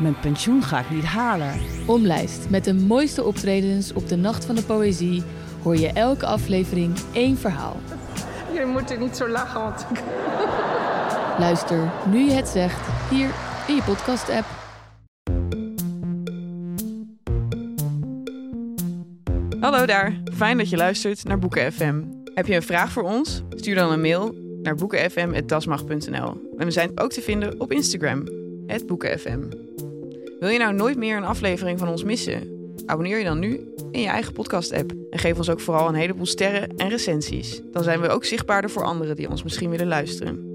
mijn pensioen ga ik niet halen. Omlijst met de mooiste optredens op de Nacht van de Poëzie hoor je elke aflevering één verhaal. Je moet er niet zo lachen, want ik... Luister nu je het zegt hier in je podcast-app. Hallo daar, fijn dat je luistert naar Boeken FM. Heb je een vraag voor ons? Stuur dan een mail naar boekenfm.dasmag.nl. En we zijn ook te vinden op Instagram, boekenfm. Wil je nou nooit meer een aflevering van ons missen? Abonneer je dan nu in je eigen podcast-app. En geef ons ook vooral een heleboel sterren en recensies. Dan zijn we ook zichtbaarder voor anderen die ons misschien willen luisteren.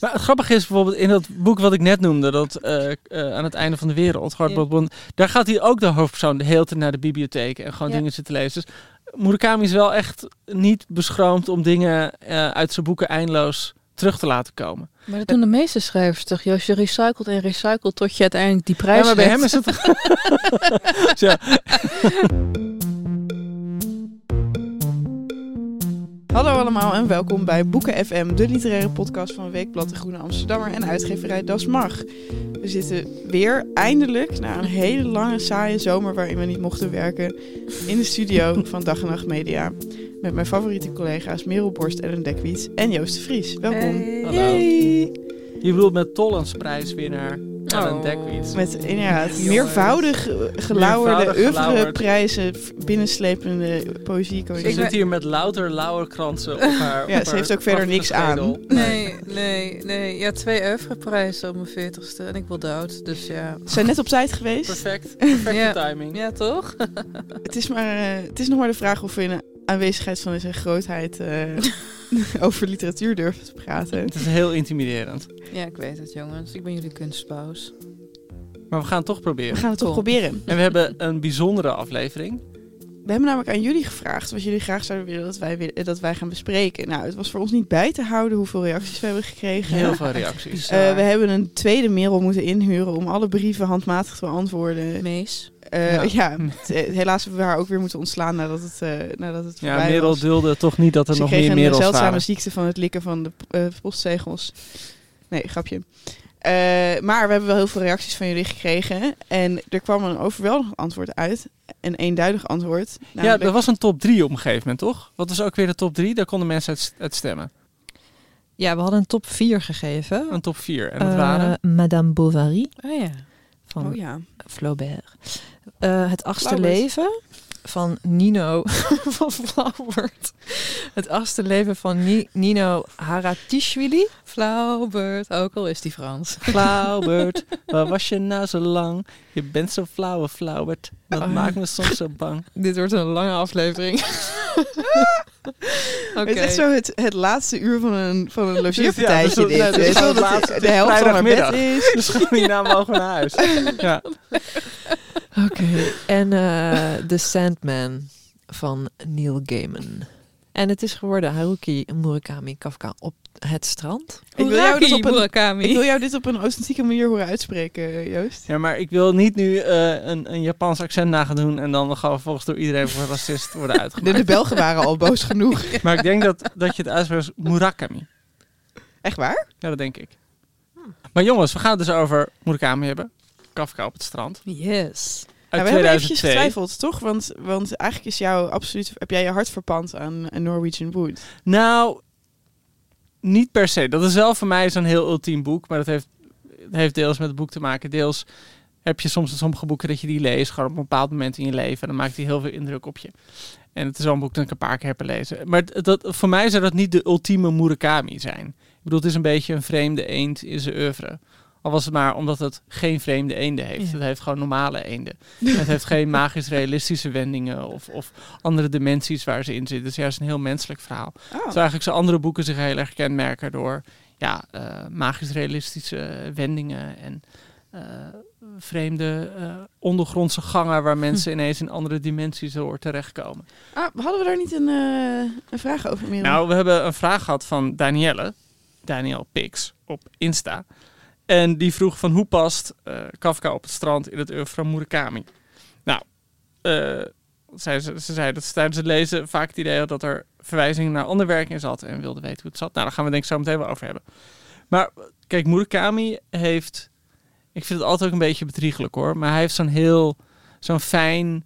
Maar het grappige is bijvoorbeeld in dat boek wat ik net noemde, dat eh, eh, aan het einde van de wereld, Hardball daar gaat hij ook de hoofdpersoon de hele tijd naar de bibliotheek en gewoon Ja. dingen zitten lezen. Dus Murakami is wel echt niet beschroomd om dingen eh, uit zijn boeken eindeloos terug te laten komen. Maar dat doen de meeste schrijvers toch? Joost, je recycelt en recycelt tot je uiteindelijk die prijs Ja, maar bij hebt. hem is het. Zo. Hallo allemaal en welkom bij Boeken FM, de literaire podcast van Weekblad de Groene Amsterdammer en uitgeverij Das Mag. We zitten weer eindelijk na een hele lange saaie zomer waarin we niet mochten werken in de studio van Dag en Nacht Media. Met mijn favoriete collega's Merel Borst, Ellen Dekwiet en Joost de Vries. Welkom. Hallo. Je bedoelt met Tollens prijswinnaar Ellen Oh. Dekwiet. Met inderdaad meervoudig gelauwerde Meervoudig gelauwerd. oeuvreprijzen, binnenslepende poëzie. Ze zit hier met louter lauwerkransen op haar Ja, op ze haar heeft ook verder niks aan. Nee, nee, nee. Ja, twee oeuvreprijzen op mijn veertigste en ik wil dood. Dus ja. Ze zijn net op tijd geweest. Perfect. Perfecte Ja. timing. Ja, toch? Het is, maar, eh, het is nog maar de vraag of we in aanwezigheid van zijn grootheid eh, over literatuur durven te praten. Het is heel intimiderend. Ja, ik weet het, jongens. Ik ben jullie kunstpaus. Maar we gaan het toch We proberen. gaan het toch Top. proberen. En we hebben een bijzondere aflevering. We hebben namelijk aan jullie gevraagd wat jullie graag zouden willen dat wij, dat wij gaan bespreken. Nou, het was voor ons niet bij te houden hoeveel reacties we hebben gekregen. Heel veel reacties. Eh, we hebben een tweede Merel moeten inhuren om alle brieven handmatig te beantwoorden. Mees. Eh, Ja. ja, het- eh, helaas hebben we haar ook weer moeten ontslaan nadat het, eh, nadat het Ja, Merel was. dulde toch niet dat er Ze nog kreeg meer een Merels zeldzame waren. ziekte van het likken van de postzegels. Nee, grapje. Eh, maar we hebben wel heel veel reacties van jullie gekregen. En er kwam een overweldigend antwoord uit. Een eenduidig antwoord. Ja, er was een top 3 op een gegeven moment, toch? Wat was ook weer de top 3? Daar konden mensen uit, uit stemmen. Ja, we hadden een top 4 gegeven. Een top 4. En dat Eh, waren... Madame Bovary Oh ja. van Oh ja. Flaubert. Eh, het achtste Flaubert. leven van Nino van Flaubert. Het achtste leven van Ni- Nino Haratishvili. Flaubert, ook al is die Frans. Flaubert, waar was je nou zo lang? Je bent zo flauwe Flaubert. Dat Oh. maakt me soms zo bang. Dit wordt een lange aflevering. Oké. Het is echt zo het, het laatste uur van een, van een logeerpartijtje. Ja, dus- dit. het laatste. de helft van haar bed is. Dus gewoon hierna mogen we naar huis. Ja. Oké. En eh The Sandman van Neil Gaiman. En het is geworden Haruki Murakami Kafka op het strand. Ik wil, jou dit op een, Murakami. ik wil jou dit op een authentieke manier horen uitspreken, Joost. ja, maar ik wil niet nu eh, een, een Japans accent na gaan doen... en dan gaan we volgens door iedereen voor racist worden De, uitgemaakt. de Belgen waren al boos genoeg. Maar ik denk dat, dat je het uitspreekt als Murakami. Echt waar? Ja, dat denk ik. Maar jongens, we gaan het dus over Murakami hebben. Kafka op het strand. Yes. Ja, we hebben eventjes 2002. getwijfeld, toch? Want, want eigenlijk is jou absoluut, heb jij je hart verpand aan een Norwegian Wood. Nou, niet per se. Dat is wel voor mij zo'n heel ultiem boek. Maar dat heeft, heeft deels met het boek te maken. Deels heb je soms sommige boeken dat je die leest, gewoon op een bepaald moment in je leven. En dan maakt die heel veel indruk op je. En het is wel een boek dat ik een paar keer heb gelezen. Maar dat, voor mij zou dat niet de ultieme Murakami zijn. Ik bedoel, het is een beetje een vreemde eend in zijn oeuvre. Al was het maar omdat het geen vreemde eenden heeft. Ja. Het heeft gewoon normale eenden. het heeft geen magisch-realistische wendingen of, of andere dimensies waar ze in zitten. Het is juist een heel menselijk verhaal. Oh. Eigenlijk zijn andere boeken zich heel erg kenmerken door ja, eh, magisch-realistische wendingen en eh, vreemde eh, ondergrondse gangen waar mensen ineens in andere dimensies door terechtkomen. Ah, hadden we daar niet een, een vraag over, Merel? Nou, we hebben een vraag gehad van Danielle, Daniel Pix, op Insta. En die vroeg van hoe past eh, Kafka op het strand in het oeuvre van Murakami? Nou, eh, ze, ze zei dat ze tijdens het lezen vaak het idee had dat er verwijzingen naar ander werk in zat en wilde weten hoe het zat. Nou, daar gaan we denk ik zo meteen wel over hebben. Maar kijk, Murakami heeft, ik vind het altijd ook een beetje bedriegelijk hoor, maar hij heeft zo'n heel, zo'n fijn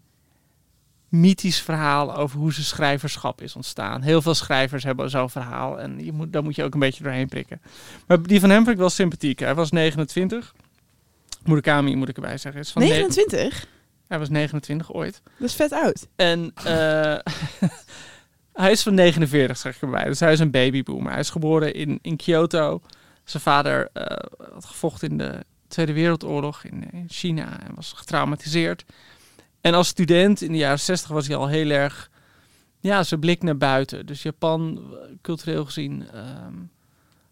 mythisch verhaal over hoe zijn schrijverschap is ontstaan. Heel veel schrijvers hebben zo'n verhaal en je moet, daar moet je ook een beetje doorheen prikken. Maar die van hem vind ik wel sympathiek. Hij was 29. Murakami moet ik erbij zeggen. Is van ne- 29? hij was 29 ooit. Dat is vet oud. En eh, hij is van 49, zeg ik erbij. Dus hij is een babyboomer. Hij is geboren in, in Kyoto. Zijn vader eh, had gevochten in de Tweede Wereldoorlog in, in China en was getraumatiseerd. En als student in de jaren 60 was hij al heel erg, ja, zijn blik naar buiten. Dus Japan, cultureel gezien, ehm,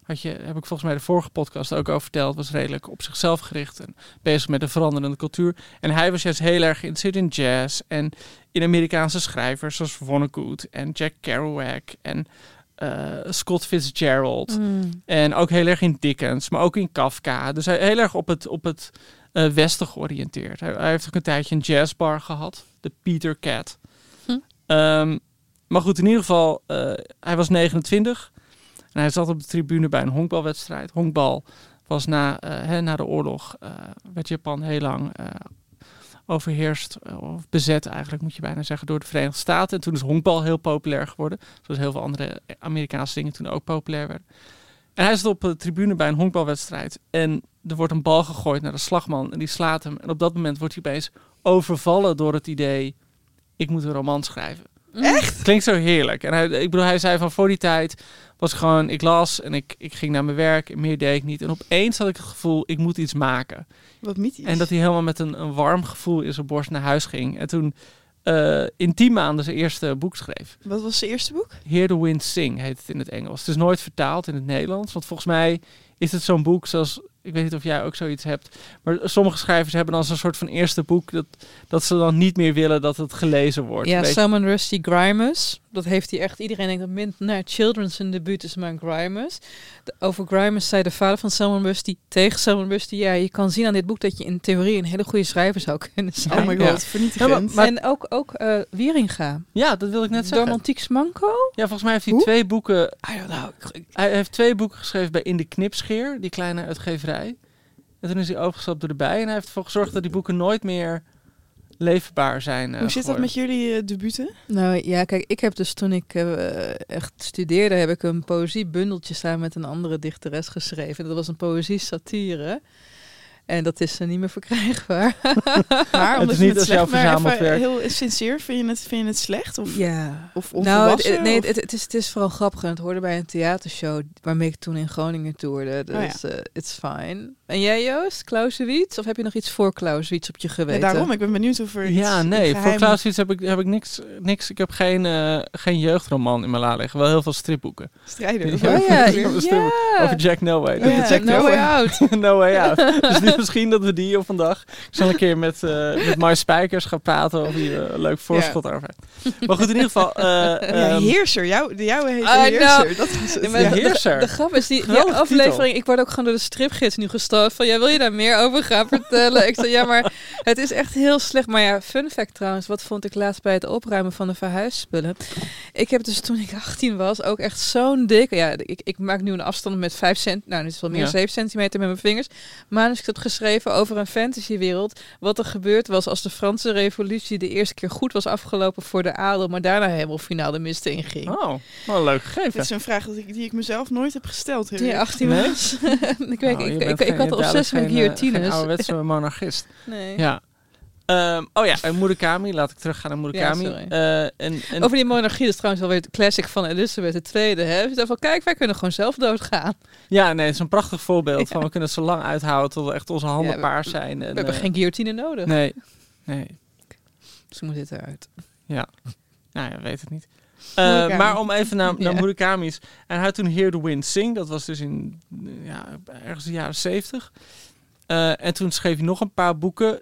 had je, heb ik volgens mij de vorige podcast ook over verteld, was redelijk op zichzelf gericht en bezig met een veranderende cultuur. En hij was juist heel erg geïnteresseerd in jazz en in Amerikaanse schrijvers zoals Vonnegut en Jack Kerouac en eh, Scott Fitzgerald. Mm. En ook heel erg in Dickens, maar ook in Kafka. Dus hij heel erg op het, op het eh, westen georiënteerd. Hij, hij heeft ook een tijdje een jazzbar gehad, de Peter Cat. Hm. Ehm, maar goed, in ieder geval, eh, hij was 29 en hij zat op de tribune bij een honkbalwedstrijd. Honkbal was na, eh, hè, na de oorlog, werd Japan heel lang overheerst, of bezet eigenlijk moet je bijna zeggen, door de Verenigde Staten. En toen is honkbal heel populair geworden, zoals heel veel andere Amerikaanse dingen toen ook populair werden. En hij zit op de tribune bij een honkbalwedstrijd. En er wordt een bal gegooid naar de slagman en die slaat hem. En op dat moment wordt hij opeens overvallen door het idee, ik moet een roman schrijven. Echt? Klinkt zo heerlijk. En hij, ik bedoel, hij zei van voor die tijd was gewoon, ik las en ik, ik ging naar mijn werk en meer deed ik niet. En opeens had ik het gevoel, ik moet iets maken. Wat mythisch. En dat hij helemaal met een, een warm gevoel in zijn borst naar huis ging. En toen eh, in tien maanden zijn eerste boek schreef. Wat was zijn eerste boek? Hear the Wind Sing heet het in het Engels. Het is nooit vertaald in het Nederlands. Want volgens mij is het zo'n boek zoals... Ik weet niet of jij ook zoiets hebt. Maar sommige schrijvers hebben dan zo'n soort van eerste boek... Dat, dat ze dan niet meer willen dat het gelezen wordt. Ja, Salman Rusty Grimus. Dat heeft hij echt. Iedereen denkt dat min naar Children's zijn debuut is maar Grimus. De- over Grimus zei de vader van Salman Rusty tegen Salman Rusty. Ja, je kan zien aan dit boek dat je in theorie een hele goede schrijver zou kunnen zijn. Oh my god, vernietigend. Ja, maar- en ook, ook eh, Wieringa. Ja, dat wil ik net zeggen. Romantiek Manco? Ja, volgens mij heeft hij Hoe? twee boeken... I don't know. Hij heeft twee boeken geschreven bij In de Die kleine uitgeverij. En toen is hij overgestapt door erbij. En hij heeft ervoor gezorgd dat die boeken nooit meer leefbaar zijn. eh, Hoe zit dat met jullie eh, debuten? Nou ja, kijk, ik heb dus toen ik eh, echt studeerde, heb ik een poëziebundeltje samen met een andere dichteres geschreven. Dat was een poëzie-satire. En dat is er niet meer verkrijgbaar. Maar Het omdat is niet als jouw verzameld werk. heel sincere, vind je het, vind je het slecht? Of, Ja. of Nou, het, nee, het, het, is, het is vooral grappig. En het hoorde bij een theatershow waarmee ik toen in Groningen toerde. Dus Oh ja. eh, it's fine. En jij Joost, Clausewitz? Of heb je nog iets voor Clausewitz op je Ja, geweten? daarom, ik ben benieuwd of er Ja, iets nee. Voor Clausewitz heb ik, heb ik niks, niks. Ik heb geen, eh, geen jeugdroman in mijn la liggen. Wel heel veel stripboeken. Strijder. Ja, Oh ja, ja. Over Jack No Way. Oh ja, Jack no way out. no Way Out. Dus die, misschien dat we die op vandaag... Ik zal een keer met, eh met Mike Spijkers gaan praten of hij er een leuk voorschot over heeft. Maar goed, in ieder geval... eh, Ja, ehm, heerser. Jou, de jouwe heet I know. Heerser. Dat was het. Ja, maar Ja, de- de, Heerser. de grap is, die, die aflevering, titel. ik word ook gewoon door de stripgids nu van, ja, wil je daar meer over gaan vertellen? ik zei, ja, maar het is echt heel slecht. Maar ja, fun fact trouwens, wat vond ik laatst bij het opruimen van de verhuisspullen? Ik heb dus toen ik 18 was ook echt zo'n dikke, ja, ik, ik maak nu een afstand met 5 cent, nou, dit is wel meer Ja. 7 centimeter met mijn vingers, manuscript geschreven over een fantasywereld, wat er gebeurd was als de Franse revolutie de eerste keer goed was afgelopen voor de adel, maar daarna helemaal finaal de mist inging. Oh, wel een leuk Dit gegeven. is een vraag dat ik, die ik mezelf nooit heb gesteld. Toen je Erik. 18 Nee? was. ik weet, Oh, je ik, ik, ik, had een obsessie met eh, guillotines. Geen ouderwetse monarchist. Nee. Ja. Ehm, oh ja, en Murakami. Laat ik teruggaan naar Murakami. Ja. Eh, en, en, Over die monarchie, dat is trouwens wel weer het classic van Elizabeth II. Hè? Ze van, kijk, wij kunnen gewoon zelf doodgaan. Ja, nee, het is een prachtig voorbeeld van we kunnen het zo lang uithouden tot we echt onze handen Ja, we- paars zijn. We En, hebben eh, geen guillotine nodig. Nee, nee. Dus moet dit eruit. Ja. Nou ja, weet het niet. Eh, maar om even naar, naar. Murakami's. En hij had toen Hear the Wind Sing. Dat was dus in ja, ergens de jaren zeventig. Eh, en toen schreef hij nog een paar boeken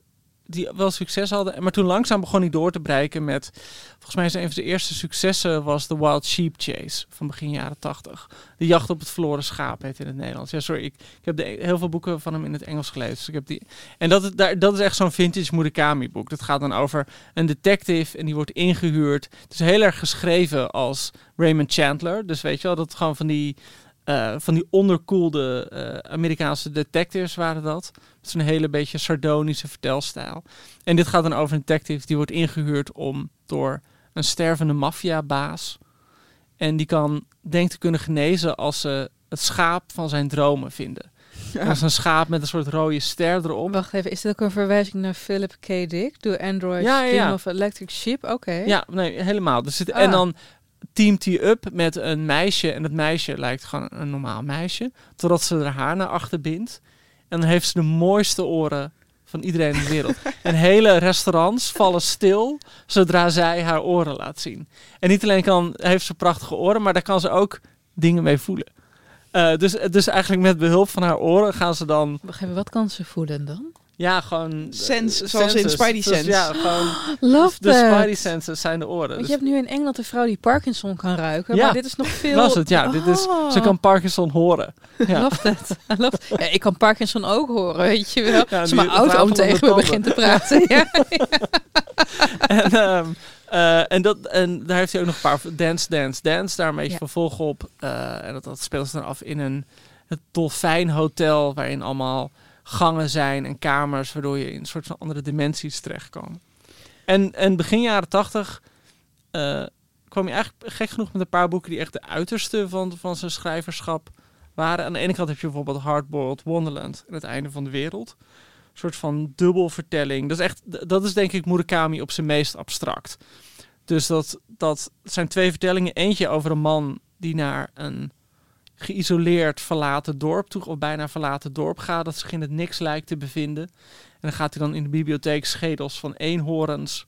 die wel succes hadden. Maar toen langzaam begon hij door te breken met... Volgens mij is een van zijn eerste successen was The Wild Sheep Chase van begin jaren tachtig. De jacht op het verloren schaap heet in het Nederlands. Ja, sorry, ik, ik heb de, heel veel boeken van hem in het Engels gelezen. Dus ik heb die, en dat, daar, dat is echt zo'n vintage Murakami boek. Dat gaat dan over een detective en die wordt ingehuurd. Het is heel erg geschreven als Raymond Chandler. Dus weet je wel, dat gewoon van die, eh, van die onderkoelde eh, Amerikaanse detectives waren dat. Met zo'n hele beetje sardonische vertelstijl. En dit gaat dan over een detective die wordt ingehuurd om door een stervende maffiabaas. En die kan, denkt te kunnen genezen als ze het schaap van zijn dromen vinden. Ja. Is een schaap met een soort rode ster erop. Wacht even, is dit ook een verwijzing naar Philip K. Dick? Door Android Ja, ja, Stream ja. of Electric Sheep? Oké. Ja, nee, helemaal. Dus het, Ah. En dan teamt hij up met een meisje. En dat meisje lijkt gewoon een normaal meisje. Totdat ze haar haar naar achter bindt. En dan heeft ze de mooiste oren van iedereen in de wereld. en hele restaurants vallen stil zodra zij haar oren laat zien. En niet alleen kan, heeft ze prachtige oren, maar daar kan ze ook dingen mee voelen. Eh, dus, dus eigenlijk met behulp van haar oren gaan ze dan... Wacht even, wat kan ze voelen dan? Ja, gewoon... Sense, eh, zoals in senses. Spidey Dus sense. ja, gewoon... Love de that. Spidey senses zijn de oren. Want Dus- je hebt nu in Engeland een vrouw die Parkinson kan ruiken, Ja, maar dit is nog veel... Was het, ja. Dit is, ze Oh. kan Parkinson horen. Ja. Love that. I love Ja, ik kan Parkinson ook horen, weet je wel. Ja, Als mijn auto wafelende tegen me begint te praten. ja. en, ehm, eh, en, dat, en daar heeft hij ook nog een paar Dance, Dance, Dance. Daar een beetje Ja. vervolg op. Eh, en dat, dat speelt ze dan af in een het dolfijnhotel. Waarin allemaal gangen zijn en kamers. Waardoor je in een soort van andere dimensies terechtkomt. En, en begin jaren tachtig eh, kwam je eigenlijk gek genoeg met een paar boeken... die echt de uiterste van, van zijn schrijverschap waren. Aan de ene kant heb je bijvoorbeeld Hardboiled Wonderland. En het einde van de wereld. Een soort van dubbelvertelling. Dat is echt, dat is denk ik Murakami op zijn meest abstract. Dus dat, dat zijn twee vertellingen. Eentje over een man die naar een geïsoleerd verlaten dorp toe, of bijna verlaten dorp gaat, dat zich in het niks lijkt te bevinden. En dan gaat hij dan in de bibliotheek schedels van eenhoorns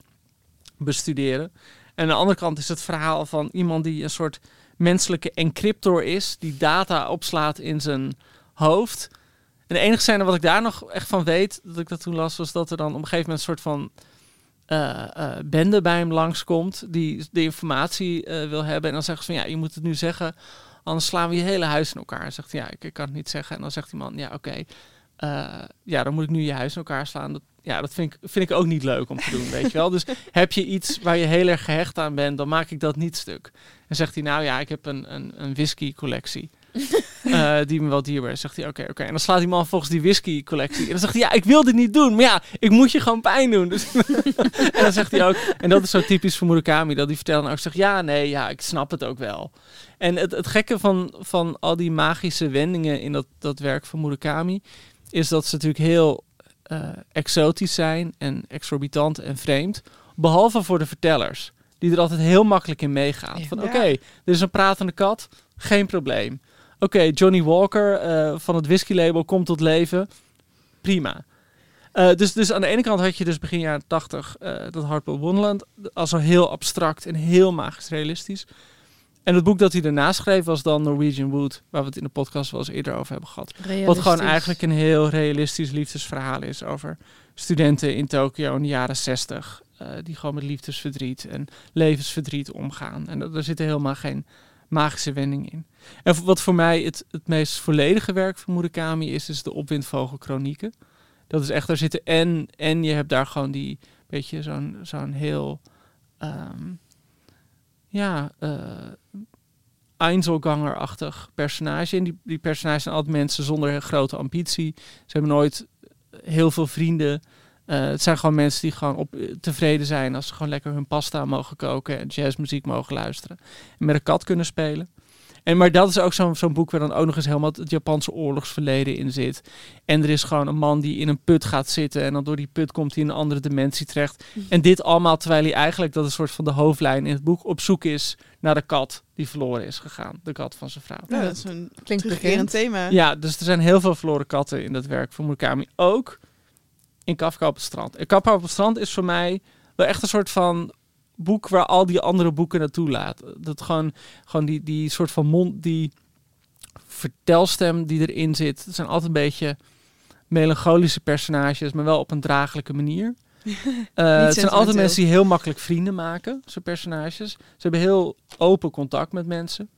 bestuderen. En aan de andere kant is het verhaal van iemand die een soort menselijke encryptor is, die data opslaat in zijn hoofd. En de enige scène wat ik daar nog echt van weet, dat ik dat toen las, was dat er dan op een gegeven moment een soort van eh, eh, bende bij hem langskomt, die de informatie eh, wil hebben. En dan zegt ze van, ja, je moet het nu zeggen, anders slaan we je hele huis in elkaar. En zegt hij, ja, ik, ik kan het niet zeggen. En dan zegt die man, ja, oké, eh, ja, dan moet ik nu je huis in elkaar slaan. Dat, ja, dat vind ik, vind ik ook niet leuk om te doen, weet je wel. Dus heb je iets waar je heel erg gehecht aan bent, dan maak ik dat niet stuk. En zegt hij, nou ja, ik heb een, een, een whisky collectie. Eh, die me wel dierbaar is. Zegt hij, oké, oké. En dan slaat die man volgens die whisky collectie. En dan zegt hij, ja, ik wil dit niet doen. Maar ja, ik moet je gewoon pijn doen. Dus en dan zegt hij ook, en dat is zo typisch voor Murakami, dat hij vertelt en ook zegt, ja, nee, ja, ik snap het ook wel. En het, het gekke van, van al die magische wendingen in dat, dat werk van Murakami, is dat ze natuurlijk heel eh, exotisch zijn en exorbitant en vreemd. Behalve voor de vertellers, die er altijd heel makkelijk in meegaan. Van Ja. oké, er is een pratende kat, geen probleem. Oké, Johnny Walker eh, van het whiskylabel komt tot leven, prima. Eh, dus, dus aan de ene kant had je dus begin jaren 80 eh, dat Hardball Wonderland als zo heel abstract en heel magisch realistisch. En het boek dat hij daarna schreef was dan Norwegian Wood, waar we het in de podcast wel eens eerder over hebben gehad. Wat gewoon eigenlijk een heel realistisch liefdesverhaal is over studenten in Tokio in de jaren 60. eh, die gewoon met liefdesverdriet en levensverdriet omgaan. En er zitten helemaal geen magische wendingen in. En wat voor mij het, het meest volledige werk van Murakami is, is de Opwindvogelchronieken. Dat is echt, daar zitten en, en je hebt daar gewoon die, beetje zo'n zo'n heel, ehm, ja, eh Einzelganger-achtig personage. En die, die personages zijn altijd mensen zonder grote ambitie. Ze hebben nooit heel veel vrienden. Eh, het zijn gewoon mensen die gewoon op, tevreden zijn als ze gewoon lekker hun pasta mogen koken en jazzmuziek mogen luisteren. En met een kat kunnen spelen. En, maar dat is ook zo'n zo'n boek waar dan ook nog eens helemaal het Japanse oorlogsverleden in zit. En er is gewoon een man die in een put gaat zitten en dan door die put komt hij in een andere dimensie terecht. En dit allemaal terwijl hij eigenlijk, dat is een soort van de hoofdlijn in het boek, op zoek is naar de kat die verloren is gegaan. De kat van zijn vrouw. Ja, dat is een Klinkt bekend. thema. Ja, dus er zijn heel veel verloren katten in dat werk van Murakami. Ook in Kafka op het strand. En Kafka op het strand is voor mij wel echt een soort van boek waar al die andere boeken naartoe laten. Dat gewoon, gewoon die, die soort van mond, die vertelstem die erin zit. Het zijn altijd een beetje melancholische personages, maar wel op een draaglijke manier. Eh, het zijn altijd mensen die heel makkelijk vrienden maken, zo'n personages. Ze hebben heel open contact met mensen.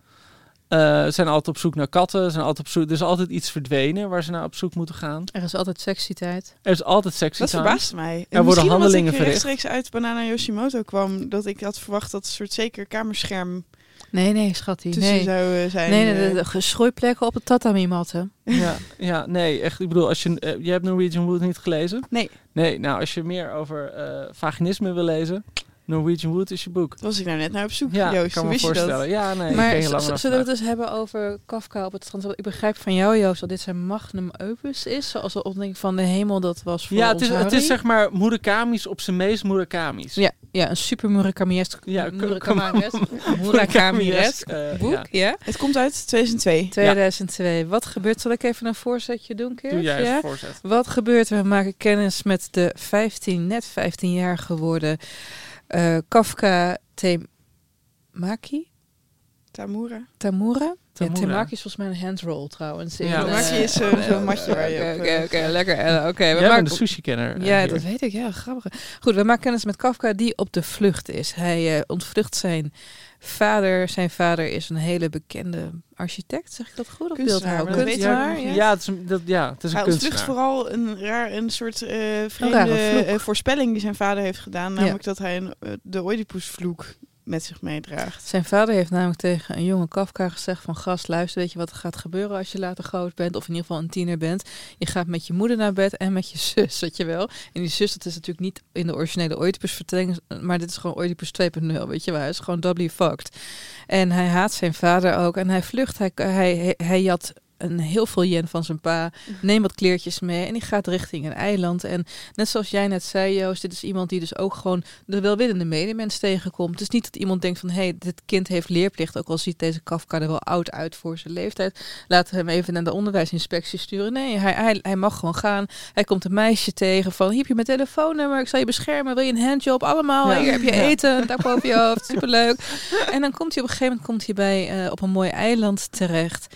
Eh, ze zijn altijd op zoek naar katten. Ze zijn altijd op zoek, er is altijd iets verdwenen waar ze naar op zoek moeten gaan. Er is altijd sexy tijd. Er is altijd sexy Dat verbaast mij. En Er worden misschien handelingen omdat ik verricht. rechtstreeks uit Banana Yoshimoto kwam, dat ik had verwacht dat een soort zeker kamerscherm Nee, nee, tussen Nee. zou eh, zijn. Nee, nee, de, eh. de geschooiplekken op de tatami-matten. Ja, ja, nee, echt. Ik bedoel, als je, eh, je hebt Norwegian Wood niet gelezen? Nee. Nee, nou, als je meer over eh, vaginisme wil lezen, Norwegian Wood is je boek. was ik nou net naar op zoek, Ja, Joost. kan me wist je dat? voorstellen. Ja, nee, maar zullen we het dus hebben over Kafka op het strand? Ik begrijp van jou, Joost, dat dit zijn magnum opus is. Zoals de ontdekking van de hemel dat was voor Ja, het ons is, het is zeg maar Murakami's op zijn meest Murakami's. Ja, ja, een super Murakami-esk Ja, Murakami-esk Murakami-esk, Murakami-esk eh, boek. ja. Ja. Het komt uit 2002. 2002. Wat gebeurt? Zal ik even een voorzetje doen, Keert? Doe jij ja? voorzet. Wat gebeurt? We maken kennis met de 15, net 15 jaar geworden eh, Kafka Temaki? Tamura. Tamura? Tamura. Ja, Temaki is volgens mij een handroll trouwens. Ja. eh, Temaki is zo- zo'n matje waar je Oké, oké, eh, lekker. eh, Oké, we Jij maken- bent een sushi-kenner. eh, Ja, hier. dat weet ik. Ja, grappig. Goed, we maken kennis met Kafka die op de vlucht is. Hij eh, ontvlucht zijn vader. Zijn vader is een hele bekende architect. Zeg ik dat goed? Of Kunstenaar, dat weet Kunstenaar, je ja. Ja, het is een, dat, ja, het is een Hij ontvlucht kunstenaar. vooral een raar, een soort eh rare vreemde eh, voorspelling die zijn vader heeft gedaan. Namelijk dat hij een, eh, de Oedipusvloek met zich meedraagt. Zijn vader heeft namelijk tegen een jonge Kafka gezegd van... gast, luister, weet je wat er gaat gebeuren als je later groot bent... of in ieder geval een tiener bent? Je gaat met je moeder naar bed en met je zus, weet je wel. En die zus, dat is natuurlijk niet in de originele Oedipus-vertelling... maar dit is gewoon Oedipus 2.0, weet je wel. Hij is gewoon doubly fucked. En hij haat zijn vader ook en hij vlucht. Hij, hij, hij, hij een heel veel yen van zijn pa. Neemt wat kleertjes mee en die gaat richting een eiland. En net zoals jij net zei, Joost, dit is iemand die dus ook gewoon de welwillende medemens tegenkomt. Het is niet dat iemand denkt van, hé, hey, dit kind heeft leerplicht. Ook al ziet deze Kafka er wel oud uit voor zijn leeftijd. Laten we hem even naar de onderwijsinspectie sturen. Nee, hij, hij, hij mag gewoon gaan. Hij komt een meisje tegen van, hier heb je mijn telefoonnummer. Ik zal je beschermen. Wil je een handjob? Allemaal. Ja. Hier heb je Ja. eten. Een dak boven je hoofd. Superleuk. En dan komt hij op een gegeven moment komt hij bij, eh, op een mooi eiland terecht.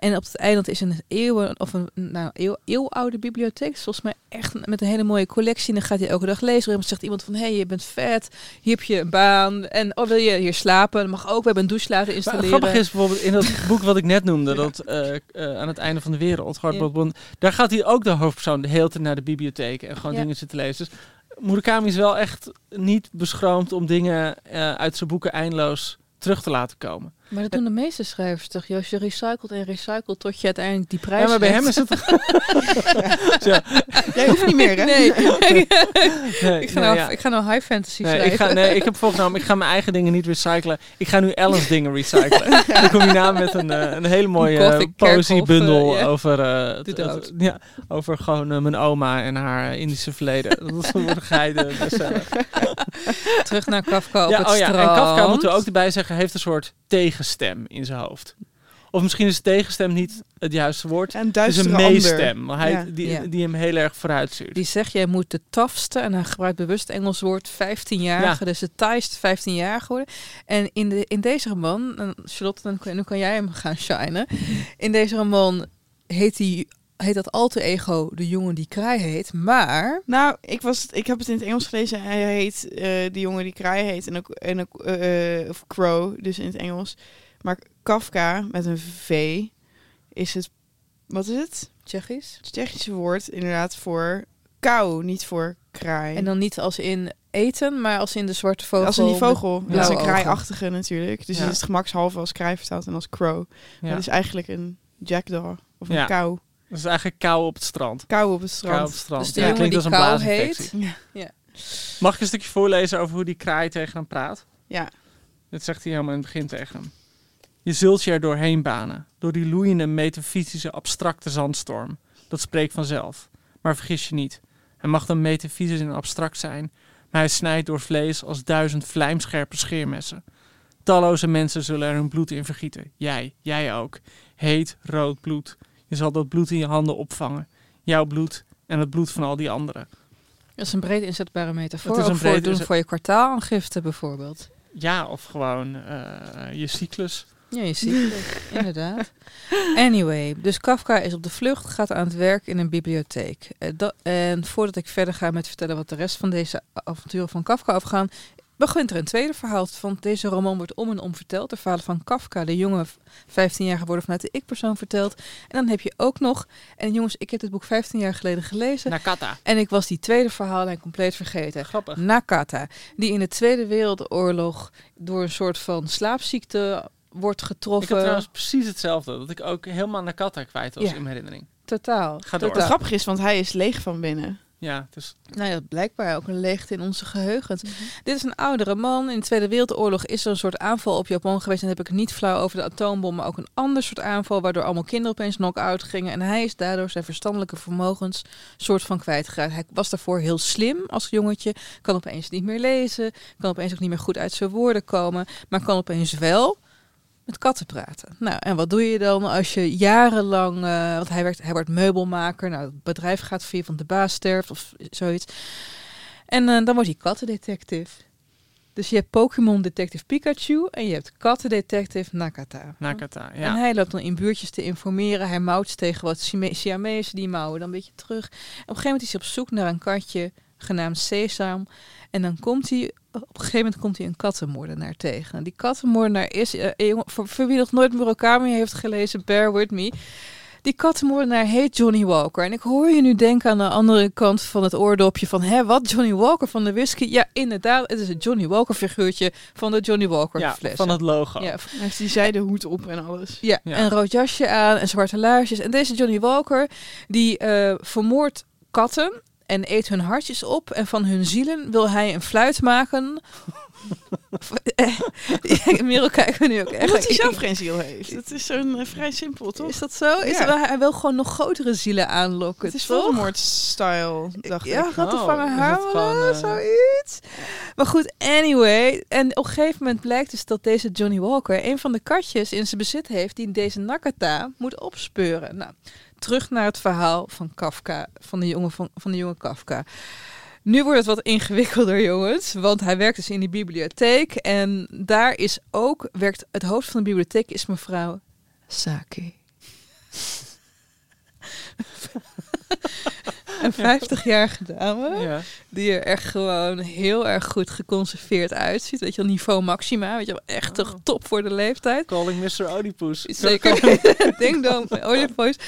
En op het eiland is een eeuwen of een nou, eeuw, eeuwoude bibliotheek. Volgens mij echt met een hele mooie collectie. En dan gaat hij elke dag lezen. En dan zegt iemand van, hé, hey, je bent vet. Hier heb je een baan. En oh, wil je hier slapen? Dat mag ook. We hebben een douche laten Maar installeren. grappig is bijvoorbeeld in dat boek wat ik net noemde, dat eh, eh, aan het einde van de wereld, Hart Ja. Daar gaat hij ook de hoofdpersoon de hele tijd naar de bibliotheek en gewoon Ja. dingen zitten lezen. Dus Murakami is wel echt niet beschroomd om dingen eh, uit zijn boeken eindeloos terug te laten komen. Maar dat doen de meeste schrijvers toch? Joost, je recycelt en recycelt tot je uiteindelijk die prijs Ja, maar bij hem is het... ja. Jij hoeft niet meer, hè? Nee. Nee, ik, ga nee, nou, ja. ik ga nou high fantasy Nee, schrijven. ik, ga, nee, ik heb voorgenomen, ik ga mijn eigen dingen niet recyclen. Ik ga nu Ellen's dingen recyclen. Dan kom je na met een, eh, een hele mooie poëziebundel ja. over, eh, ja, over gewoon mijn oma en haar Indische verleden. Dat wordt een bestseller. Terug naar Kafka op Ja, het oh ja, en. Kafka moeten we ook erbij zeggen, heeft een soort tegenstem in zijn hoofd. Of misschien is tegenstem niet het juiste woord. En Het is een meestem, maar hij, Ja. die, Ja. die hem heel erg vooruit stuurt. Die zegt, jij moet de tafste, en hij gebruikt bewust het Engels woord, 15-jarige, dus de taaiste 15-jarige worden. En in, de, in deze roman, en Charlotte, dan kan, nu kan jij hem gaan shinen. In deze roman heet, die, heet dat alter ego de jongen die kraai heet, maar... Nou, ik, was, ik heb het in het Engels gelezen. Hij heet, eh die jongen die kraai heet. En ook, en ook eh, of Crow, dus in het Engels. Maar Kafka met een V is het, wat is het? Tsjechisch. Het Tsjechische woord inderdaad voor kou, niet voor kraai. En dan niet als in eten, maar als in de zwarte vogel. als in die vogel. Dat is een kraaiachtige natuurlijk. Dus Ja. het is gemakshalve als kraai vertaald en als crow. Ja. Het is eigenlijk een jackdaw of een Ja. kou. Dat is eigenlijk kou op het strand. Kou op het Kou op strand. het strand. Dus de Ja, jongen klinkt die als een kou heet. Ja. Ja. Mag ik een stukje voorlezen over hoe die kraai tegen hem praat? Ja. Dit zegt hij helemaal in het begin tegen hem. Je zult je er doorheen banen, door die loeiende metafysische abstracte zandstorm. Dat spreekt vanzelf. Maar vergis je niet, hij mag dan metafysisch en abstract zijn, maar hij snijdt door vlees als duizend vlijmscherpe scheermessen. Talloze mensen zullen er hun bloed in vergieten. Jij, jij ook. Heet, rood bloed. Je zal dat bloed in je handen opvangen. Jouw bloed en het bloed van al die anderen. Dat is een breed inzetbare metafoor. Het is een ook voor breed doen inzet- voor je kwartaalaangifte bijvoorbeeld. Ja, of gewoon eh, je cyclus. Ja, je het. Inderdaad. Anyway, dus Kafka is op de vlucht, gaat aan het werk in een bibliotheek. Eh, en voordat ik verder ga met vertellen wat de rest van deze avonturen van Kafka afgaan, begint er een tweede verhaal. Want deze roman wordt om en om verteld. De verhalen van Kafka, de jonge 15-jarige worden vanuit de ik-persoon verteld. En dan heb je ook nog, en jongens, ik heb dit boek 15 jaar geleden gelezen. Nakata. En ik was die tweede verhaallijn compleet vergeten. Grappig. Nakata, die in de Tweede Wereldoorlog door een soort van slaapziekte wordt Ik getroffen. had trouwens precies hetzelfde. Dat ik ook helemaal Nakata kwijt was Ja. in mijn herinnering. Totaal. Ga door. Grappig is, want hij is leeg van binnen. Ja, dus Nou ja, blijkbaar ook een leegte in onze geheugens. Mhm. Dit is een oudere man. In de Tweede Wereldoorlog is er een soort aanval op Japan geweest. En dan heb ik het niet flauw over de atoombom, maar ook een ander soort aanval. Waardoor allemaal kinderen opeens knock-out gingen. En hij is daardoor zijn verstandelijke vermogens soort van kwijtgeraakt. Hij was daarvoor heel slim als jongetje. Kan opeens niet meer lezen. Kan opeens ook niet meer goed uit zijn woorden komen. Maar kan opeens wel met katten praten. Nou, en wat doe je dan als je jarenlang, eh want hij, werkt, hij wordt meubelmaker, nou, het bedrijf gaat via van de baas sterft of zoiets. En eh, dan wordt hij kattendetective. Dus je hebt Pokémon Detective Pikachu en je hebt kattendetective Nakata. Nakata, En ja. hij loopt dan in buurtjes te informeren. Hij mouwt tegen wat Siamezen, die mouwen dan een beetje terug. En op een gegeven moment is hij op zoek naar een katje genaamd Sesam. En dan komt hij, op een gegeven moment komt hij een kattenmoordenaar tegen. En die kattenmoordenaar is, jongen, voor, voor wie nog nooit Murakami heeft gelezen, bear with me. Die kattenmoordenaar heet Johnny Walker. En ik hoor je nu denken aan de andere kant van het oordopje van... Hé, wat? Johnny Walker van de whisky? Ja, inderdaad. Het is het Johnny Walker figuurtje van de Johnny Walker Ja, fles. van het logo. Ja, Hij heeft die zijde hoed op en alles. ja, Ja. een rood jasje aan en zwarte laarsjes. En deze Johnny Walker, die eh, vermoordt katten en eet hun hartjes op. En van hun zielen wil hij een fluit maken. ja, Merel kijken we nu ook echt. Omdat hij zelf geen ziel heeft. Het is zo'n eh, vrij simpel, toch? Is dat zo? Is Ja. dat, hij wil gewoon nog grotere zielen aanlokken, Het is? Voldemort-style, dacht Ja, ik. gaat er Oh, het gewoon, eh, zoiets. Maar goed, anyway. En op een gegeven moment blijkt dus dat deze Johnny Walker een van de katjes in zijn bezit heeft die deze Nakata moet opspeuren. Nou, terug naar het verhaal van Kafka, van de jonge, van, van de jonge Kafka. Nu wordt het wat ingewikkelder, jongens. Want hij werkt dus in die bibliotheek. En daar is ook, werkt het hoofd van de bibliotheek is mevrouw Saki. Een 50-jarige dame. Ja. Die er echt gewoon heel erg goed geconserveerd uitziet. Weet je wel, niveau maxima. Weet je wel, echt toch top voor de leeftijd. Calling Mr. Oedipus. Zeker. Ding dong, met Olive Voice.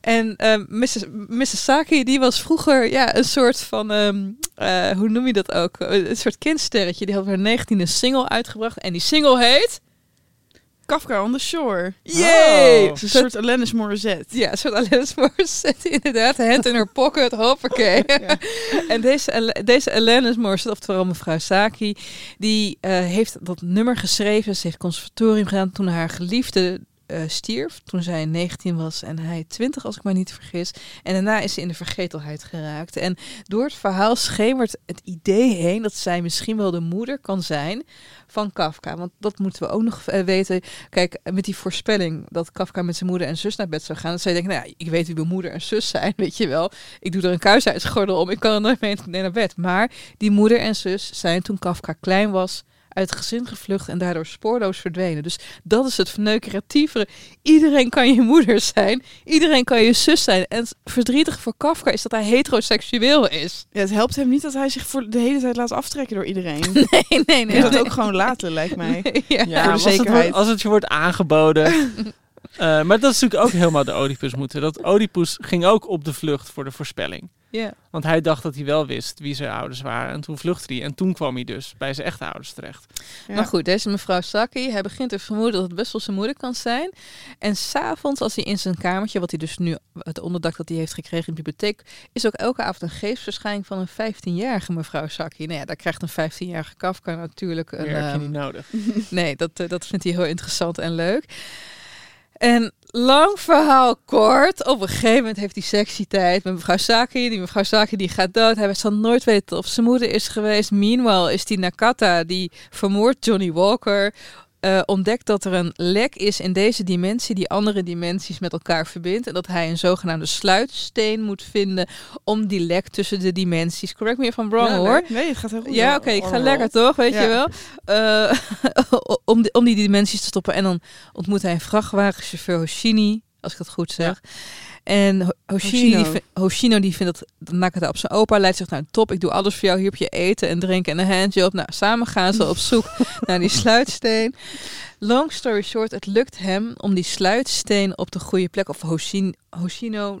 En ehm Mrs. Die was vroeger ja, een soort van, ehm, eh, hoe noem je dat ook? Een soort kindsterretje. Die had haar negentiende single uitgebracht. En die single heet... Kafka on the Shore. Yay! Oh. Een soort Alanis Morissette. Ja, een soort Alanis Morissette, inderdaad. Hand in her pocket, hoppakee. en deze, deze Alanis Morissette, oftewel mevrouw Saki, die eh, heeft dat nummer geschreven. Ze heeft conservatorium gedaan toen haar geliefde eh, stierf. Toen zij 19 was en hij 20, als ik me niet vergis. En daarna is ze in de vergetelheid geraakt. En door het verhaal schemert het idee heen dat zij misschien wel de moeder kan zijn van Kafka. Want dat moeten we ook nog eh, weten. Kijk, met die voorspelling dat Kafka met zijn moeder en zus naar bed zou gaan. Dat zij denken, nou ja, ik weet wie mijn moeder en zus zijn, weet je wel. Ik doe er een kuisheidsgordel om, ik kan er nooit mee naar bed. Maar die moeder en zus zijn toen Kafka klein was uit het gezin gevlucht en daardoor spoorloos verdwenen. Dus dat is het verneukeratievere. Iedereen kan je moeder zijn. Iedereen kan je zus zijn. En het verdrietige voor Kafka is dat hij heteroseksueel is. Ja, het helpt hem niet dat hij zich voor de hele tijd laat aftrekken door iedereen. Nee, nee, nee. Het nee. ook gewoon laten, lijkt mij. Ja. Ja, Voor de als, het zekerheid. wordt, als het je wordt aangeboden. Eh, maar dat is natuurlijk ook helemaal de Oedipus moeten. Dat Oedipus ging ook op de vlucht voor de voorspelling. Ja. Want hij dacht dat hij wel wist wie zijn ouders waren. En toen vluchtte hij. En toen kwam hij dus bij zijn echte ouders terecht. Maar goed, deze mevrouw Saki, hij begint te vermoeden dat het best wel zijn moeder kan zijn. En s'avonds, als hij in zijn kamertje, wat hij dus nu, het onderdak dat hij heeft gekregen in de bibliotheek, is ook elke avond een geestverschijning van een 15-jarige mevrouw Saki. Nou ja, daar krijgt een 15-jarige Kafka natuurlijk een... Meer heb je ehm, niet nodig. nee, dat, eh, dat vindt hij heel interessant en leuk. En lang verhaal kort, op een gegeven moment heeft hij sexy tijd met mevrouw Saki. Die mevrouw Saki die gaat dood. Hij zal nooit weten of zijn moeder is geweest. Meanwhile is die Nakata, die vermoordt Johnny Walker, eh, ontdekt dat er een lek is in deze dimensie die andere dimensies met elkaar verbindt. En dat hij een zogenaamde sluitsteen moet vinden om die lek tussen de dimensies. Correct me if I'm wrong Ja, hoor. nee, nee, het gaat heel goed. Ja, oké, ik ga lekker toch, weet Ja. je wel. Eh, om, die, om die dimensies te stoppen. En dan ontmoet hij een vrachtwagenchauffeur, Hoshini, als ik dat goed zeg. En Hoshino. die, Hoshino die vindt dat Nakata op zijn opa leidt zich naar de top. Ik doe alles voor jou. Hier heb je eten en drinken en een handjob. Nou, samen gaan ze op zoek naar die sluitsteen. Long story short, het lukt hem om die sluitsteen op de goede plek. Of Hoshin, Hoshino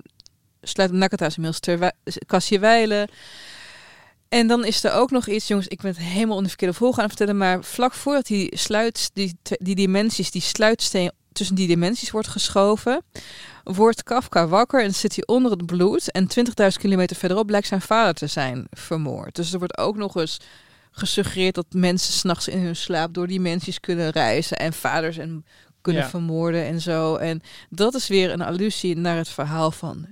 sluit Nakata inmiddels ter kastje wijlen. En dan is er ook nog iets, jongens, ik ben het helemaal onder de verkeerde volgorde aan het vertellen, maar vlak voordat die sluit, die, die dimensies, die sluitsteen tussen die dimensies wordt geschoven, wordt Kafka wakker en zit hij onder het bloed. En 20.000 kilometer verderop blijkt zijn vader te zijn vermoord. Dus er wordt ook nog eens gesuggereerd dat mensen s'nachts in hun slaap door dimensies kunnen reizen en vaders en kunnen Ja. vermoorden en zo. En dat is weer een allusie naar het verhaal van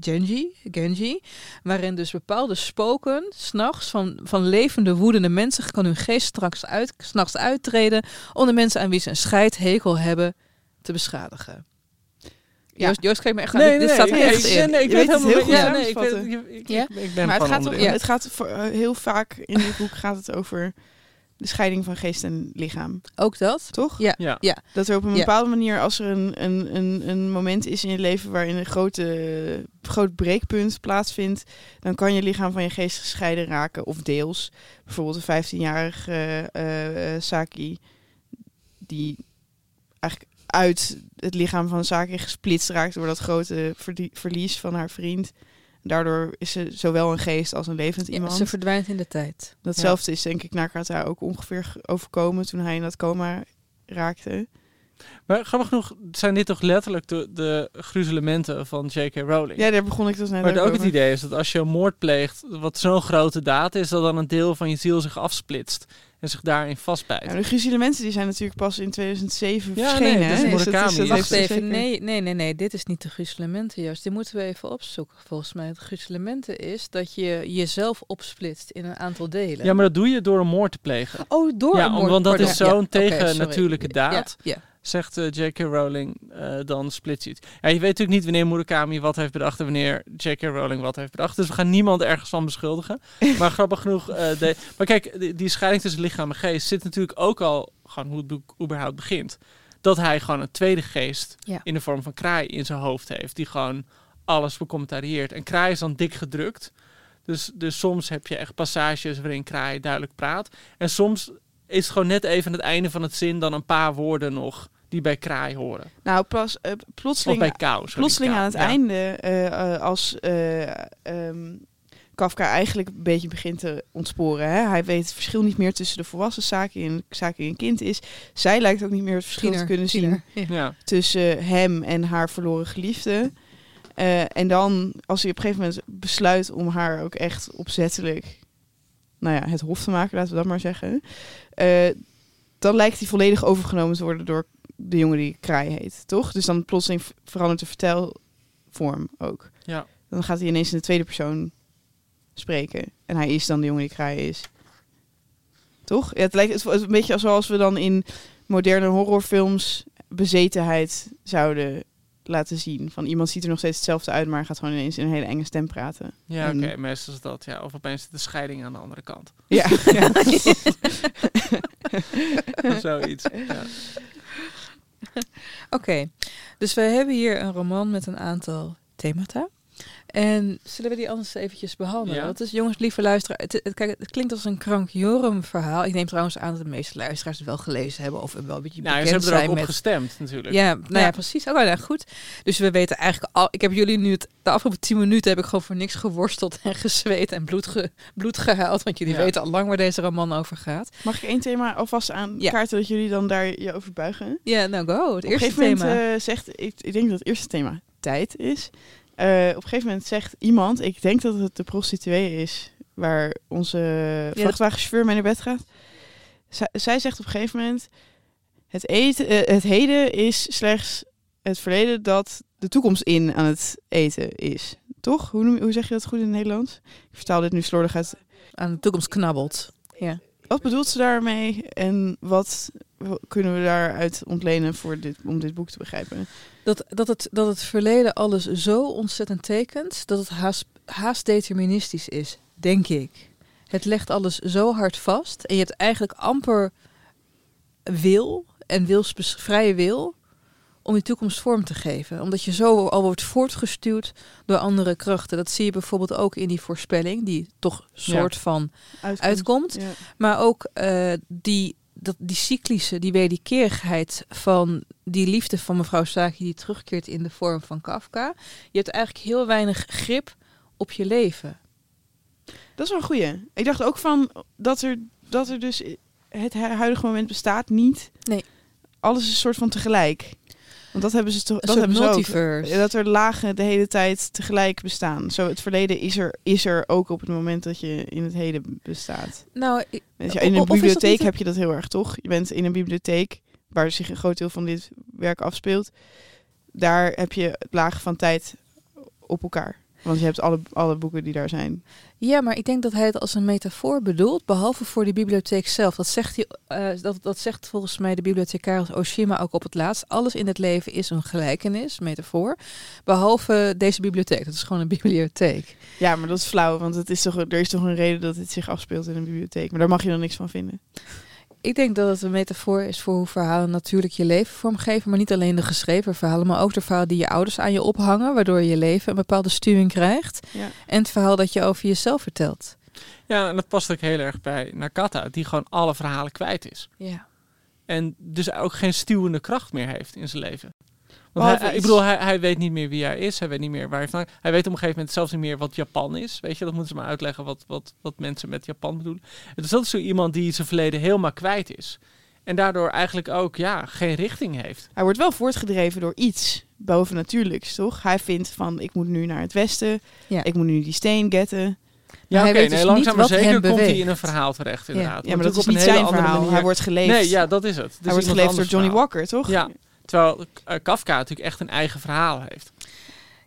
Genji, Genji, waarin dus bepaalde spoken s'nachts van, van levende, woedende mensen kan hun geest straks uit, s'nachts uittreden om de mensen aan wie ze een scheidhekel hebben te beschadigen. Ja. Joost, Joost me echt aan. Nee, dit, nee, dit staat er nee, echt ik- in. nee, ik Je weet het helemaal heel niet- goed ja, nee, ik, weet, samenvatten. ik, ik, Ja? ik ben Maar het gaat, om, Ja. het gaat voor, eh, heel vaak in dit boek gaat het over de scheiding van geest en lichaam, Ook dat? toch? Ja. Ja. Ja. Dat er op een bepaalde manier, als er een, een, een, een moment is in je leven waarin een grote, groot breekpunt plaatsvindt, dan kan je lichaam van je geest gescheiden raken, of deels. Bijvoorbeeld een 15-jarige eh, eh, Saki, die eigenlijk uit het lichaam van Saki gesplitst raakt door dat grote verlies van haar vriend. Daardoor is ze zowel een geest als een levend Ja, iemand. ze verdwijnt in de tijd. Datzelfde is denk ik Nakata ook ongeveer ge- overkomen toen hij in dat coma raakte. Maar grappig genoeg zijn dit toch letterlijk de, de gruzelementen van J.K. Rowling. Ja, daar begon ik dus net maar ook ook het idee is dat als je een moord pleegt, wat zo'n grote daad is, dat dan een deel van je ziel zich afsplitst en zich daarin vastbijt. Ja, de gruzelementen die zijn natuurlijk pas in 2007 Ja, verschenen. nee, hè? Murakami dat is- dat is- heeft Wacht ze even, nee, nee, nee, nee, dit is niet de gruzelementen juist. Die moeten we even opzoeken volgens mij. Het gruzelementen is dat je jezelf opsplitst in een aantal delen. Ja, maar dat doe je door een moord te plegen. Oh, door ja, een moord- want dat pardon. is zo'n Ja, tegen sorry. natuurlijke daad. Ja, ja. Zegt eh, J.K. Rowling, eh, dan splits je het. Ja, je weet natuurlijk niet wanneer Murakami wat heeft bedacht en wanneer J.K. Rowling wat heeft bedacht. Dus we gaan niemand ergens van beschuldigen. maar grappig genoeg, eh, de, maar kijk, die, die scheiding tussen lichaam en geest zit natuurlijk ook al gewoon hoe het boek überhaupt begint. Dat hij gewoon een tweede geest Ja. in de vorm van kraai in zijn hoofd heeft, die gewoon alles becommentarieert. En kraai is dan dik gedrukt. Dus, dus soms heb je echt passages waarin kraai duidelijk praat. En soms is het gewoon net even aan het einde van het zin dan een paar woorden nog die bij kraai horen. Nou, pas, eh, Of plotseling, bij kou. sorry, plotseling kou, aan het ja. einde, eh, eh, als eh, ehm, Kafka eigenlijk een beetje begint te ontsporen. Hè? Hij weet het verschil niet meer tussen de volwassen Saki en Saki een kind is. Zij lijkt ook niet meer het verschil Tiener, te kunnen tiener, zien ja. Tussen hem en haar verloren geliefde. Eh, en dan, als hij op een gegeven moment besluit om haar ook echt opzettelijk, nou ja, het hof te maken, laten we dat maar zeggen. eh, dan lijkt hij volledig overgenomen te worden door de jongen die Kraai heet, toch? Dus dan plotseling verandert de vertelvorm ook. Ja. Dan gaat hij ineens in de tweede persoon spreken. En hij is dan de jongen die Kraai is. Toch? Ja, het lijkt het een beetje zoals we dan in moderne horrorfilms bezetenheid zouden laten zien. Van iemand ziet er nog steeds hetzelfde uit, maar gaat gewoon ineens in een hele enge stem praten. Ja, oké, meestal is dat. Ja. Of opeens zit de scheiding aan de andere kant. Ja. ja. Zoiets. Ja. Oké, dus we hebben hier een roman met een aantal themata. En zullen we die anders eventjes behandelen? Ja. Dat is, jongens, lieve luisteraar. Het, het, kijk, het klinkt als een krankjorum verhaal. Ik neem trouwens aan dat de meeste luisteraars het wel gelezen hebben of wel een beetje Nou, bekend ze hebben er zijn ook op gestemd natuurlijk. Ja, nou ja, Ja. precies. Oh, nou, goed. Dus we weten eigenlijk al. Ik heb jullie nu het, de afgelopen tien minuten heb ik gewoon voor niks geworsteld en gezweet en bloed, ge, bloed gehuild. Want jullie Ja. weten al lang waar deze roman over gaat. Mag ik één thema alvast aan kaarten dat jullie dan daar je over buigen? Ja, nou go. Het Op eerste thema. moment eh, zegt, ik, ik denk dat het eerste thema tijd is. Eh, op een gegeven moment zegt iemand, ik denk dat het de prostituee is, waar onze dat- vrachtwagenchauffeur mee naar bed gaat. Zij, zij zegt op een gegeven moment, het, eten, eh, het heden is slechts het verleden dat de toekomst in aan het eten is. Toch? Hoe, noem, hoe zeg je dat goed in het Nederlands? Ik vertaal dit nu slordig uit. Aan de toekomst knabbelt. Ja. Wat bedoelt ze daarmee en wat kunnen we daaruit ontlenen voor dit, om dit boek te begrijpen? Dat, dat, het, dat het verleden alles zo ontzettend tekent dat het haast, haast deterministisch is, denk ik. Het legt alles zo hard vast en je hebt eigenlijk amper wil en wilsbes- vrije wil om die toekomst vorm te geven. Omdat je zo al wordt voortgestuwd door andere krachten. Dat zie je bijvoorbeeld ook in die voorspelling, die toch soort Ja. van Uitkomt, uitkomt. ja. Maar ook eh, die, dat, die cyclische, die wederkerigheid van die liefde van mevrouw Saki die terugkeert in de vorm van Kafka. Je hebt eigenlijk heel weinig grip op je leven. Dat is wel een goeie. Ik dacht ook van dat er, dat er dus het hu- huidige moment bestaat niet. Nee. Alles is een soort van tegelijk. Want dat hebben ze toch. Dat hebben ze ook. Dat er lagen de hele tijd tegelijk bestaan. Zo het verleden is er, is er ook op het moment dat je in het heden bestaat. Nou, ik- in een bibliotheek heb je dat heel erg, toch? Je bent in een bibliotheek waar zich een groot deel van dit werk afspeelt. Daar heb je het lagen van tijd op elkaar. Want je hebt alle, alle boeken die daar zijn. Ja, maar ik denk dat hij het als een metafoor bedoelt, behalve voor die bibliotheek zelf. Dat zegt, hij, eh, dat, dat zegt volgens mij de bibliothecaris Oshima ook op het laatst. Alles in het leven is een gelijkenis, metafoor, behalve deze bibliotheek. Dat is gewoon een bibliotheek. Ja, maar dat is flauw, want het is toch, er is toch een reden dat het zich afspeelt in een bibliotheek. Maar daar mag je dan niks van vinden. Ik denk dat het een metafoor is voor hoe verhalen natuurlijk je leven vormgeven. Maar niet alleen de geschreven verhalen, maar ook de verhalen die je ouders aan je ophangen. Waardoor je je leven een bepaalde stuwing krijgt. Ja. En het verhaal dat je over jezelf vertelt. Ja, en dat past ook heel erg bij Nakata, die gewoon alle verhalen kwijt is. Ja. En dus ook geen stuwende kracht meer heeft in zijn leven. Want hij, ik bedoel, hij, hij weet niet meer wie hij is. Hij weet niet meer waar hij vandaan Hij weet op een gegeven moment zelfs niet meer wat Japan is. Weet je, dat moeten ze maar uitleggen wat, wat, wat mensen met Japan bedoelen. Dus dat is zo iemand die zijn verleden helemaal kwijt is. En daardoor eigenlijk ook ja, geen richting heeft. Hij wordt wel voortgedreven door iets bovennatuurlijks, toch? Hij vindt van, ik moet nu naar het westen. Ja. Ik moet nu die steen getten. Ja, hij oké, nee, dus langzaam niet maar zeker komt hij in een verhaal terecht, Ja. inderdaad. Ja, maar dat is niet een hele zijn andere verhaal. manier. Hij wordt geleefd. Nee, ja, dat is het. Hij wordt iemand geleefd door Johnny verhaal. Walker, toch? Ja, terwijl eh, Kafka natuurlijk echt een eigen verhaal heeft.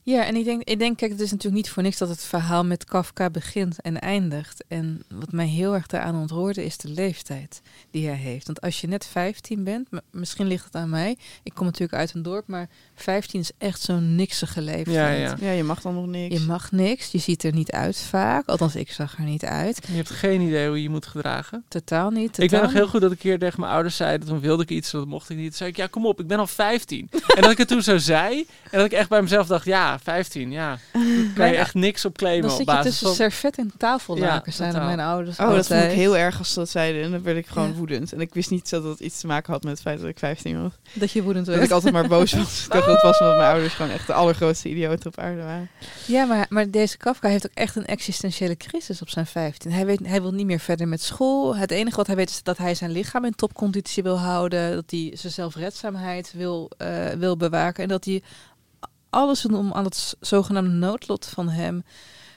Ja, en ik denk, ik denk, kijk, het is natuurlijk niet voor niks dat het verhaal met Kafka begint en eindigt. En wat mij heel erg daaraan ontroerde is de leeftijd die hij heeft. Want als je net 15 bent, misschien ligt het aan mij. Ik kom natuurlijk uit een dorp, maar 15 is echt zo'n niksige leeftijd. Ja, ja. Ja, je mag dan nog niks. Je mag niks, je ziet er niet uit vaak. Althans, ik zag er niet uit. Je hebt geen idee hoe je je moet gedragen. Totaal niet. Totaal ik weet nog heel goed dat ik een keer tegen mijn ouders zei, dat toen wilde ik iets, dat mocht ik niet. Toen zei ik, ja kom op, ik ben al 15. en dat ik het toen zo zei, en dat ik echt bij mezelf dacht, ja, 15, ja. Daar kan je ja, echt niks op claimen Dan op zit je basis tussen van... servet en tafellaken, Ja, zijn totaal. mijn ouders Oh, dat vond ik heel erg als ze dat zeiden. En dan werd ik gewoon Ja. woedend. En ik wist niet dat dat iets te maken had met het feit dat ik 15 was. Dat je woedend Dat werd. ik altijd maar boos was. ik dacht dat was omdat mijn ouders gewoon echt de allergrootste idioten op aarde waren. Ja, maar, maar deze Kafka heeft ook echt een existentiële crisis op zijn 15. Hij, weet, hij wil niet meer verder met school. Het enige wat hij weet is dat hij zijn lichaam in topconditie wil houden. Dat hij zijn zelfredzaamheid wil, eh, wil bewaken. En dat hij alles om aan het z- zogenaamde noodlot van hem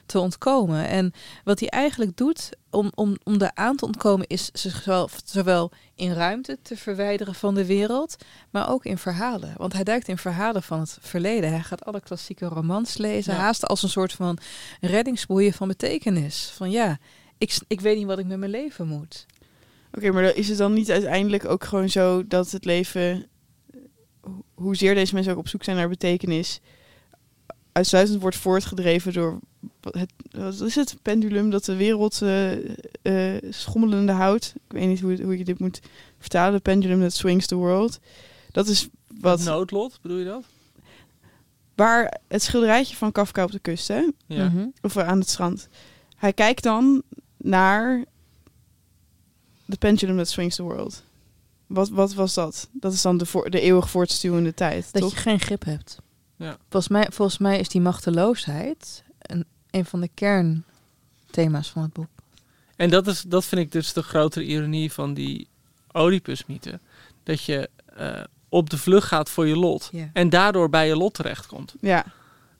te ontkomen. En wat hij eigenlijk doet om, om, om daar aan te ontkomen is zichzelf zowel in ruimte te verwijderen van de wereld, maar ook in verhalen. Want hij duikt in verhalen van het verleden. Hij gaat alle klassieke romans lezen, Ja. haast als een soort van reddingsboeien van betekenis. Van ja, ik, ik weet niet wat ik met mijn leven moet. Oké, maar is het dan niet uiteindelijk ook gewoon zo dat het leven, hoezeer deze mensen ook op zoek zijn naar betekenis, uitsluitend wordt voortgedreven door wat het, wat is het pendulum dat de wereld eh, eh, schommelende houdt. Ik weet niet hoe, hoe je dit moet vertalen. De pendulum that swings the world. Dat is wat. Noodlot, bedoel je dat? waar het schilderijtje van Kafka op de kust, hè? Ja. Mhm. of aan het strand. Hij kijkt dan naar The Pendulum That Swings the World. Wat, wat was dat? Dat is dan de, voor, de eeuwig voortstuwende tijd, Dat toch? je geen grip hebt. Ja. Volgens, mij, volgens mij is die machteloosheid een, een van de kernthema's van het boek. En dat, is, dat vind ik dus de grotere ironie van die Oedipus-mythe. Dat je eh, op de vlucht gaat voor je lot. Ja. En daardoor bij je lot terechtkomt. Ja,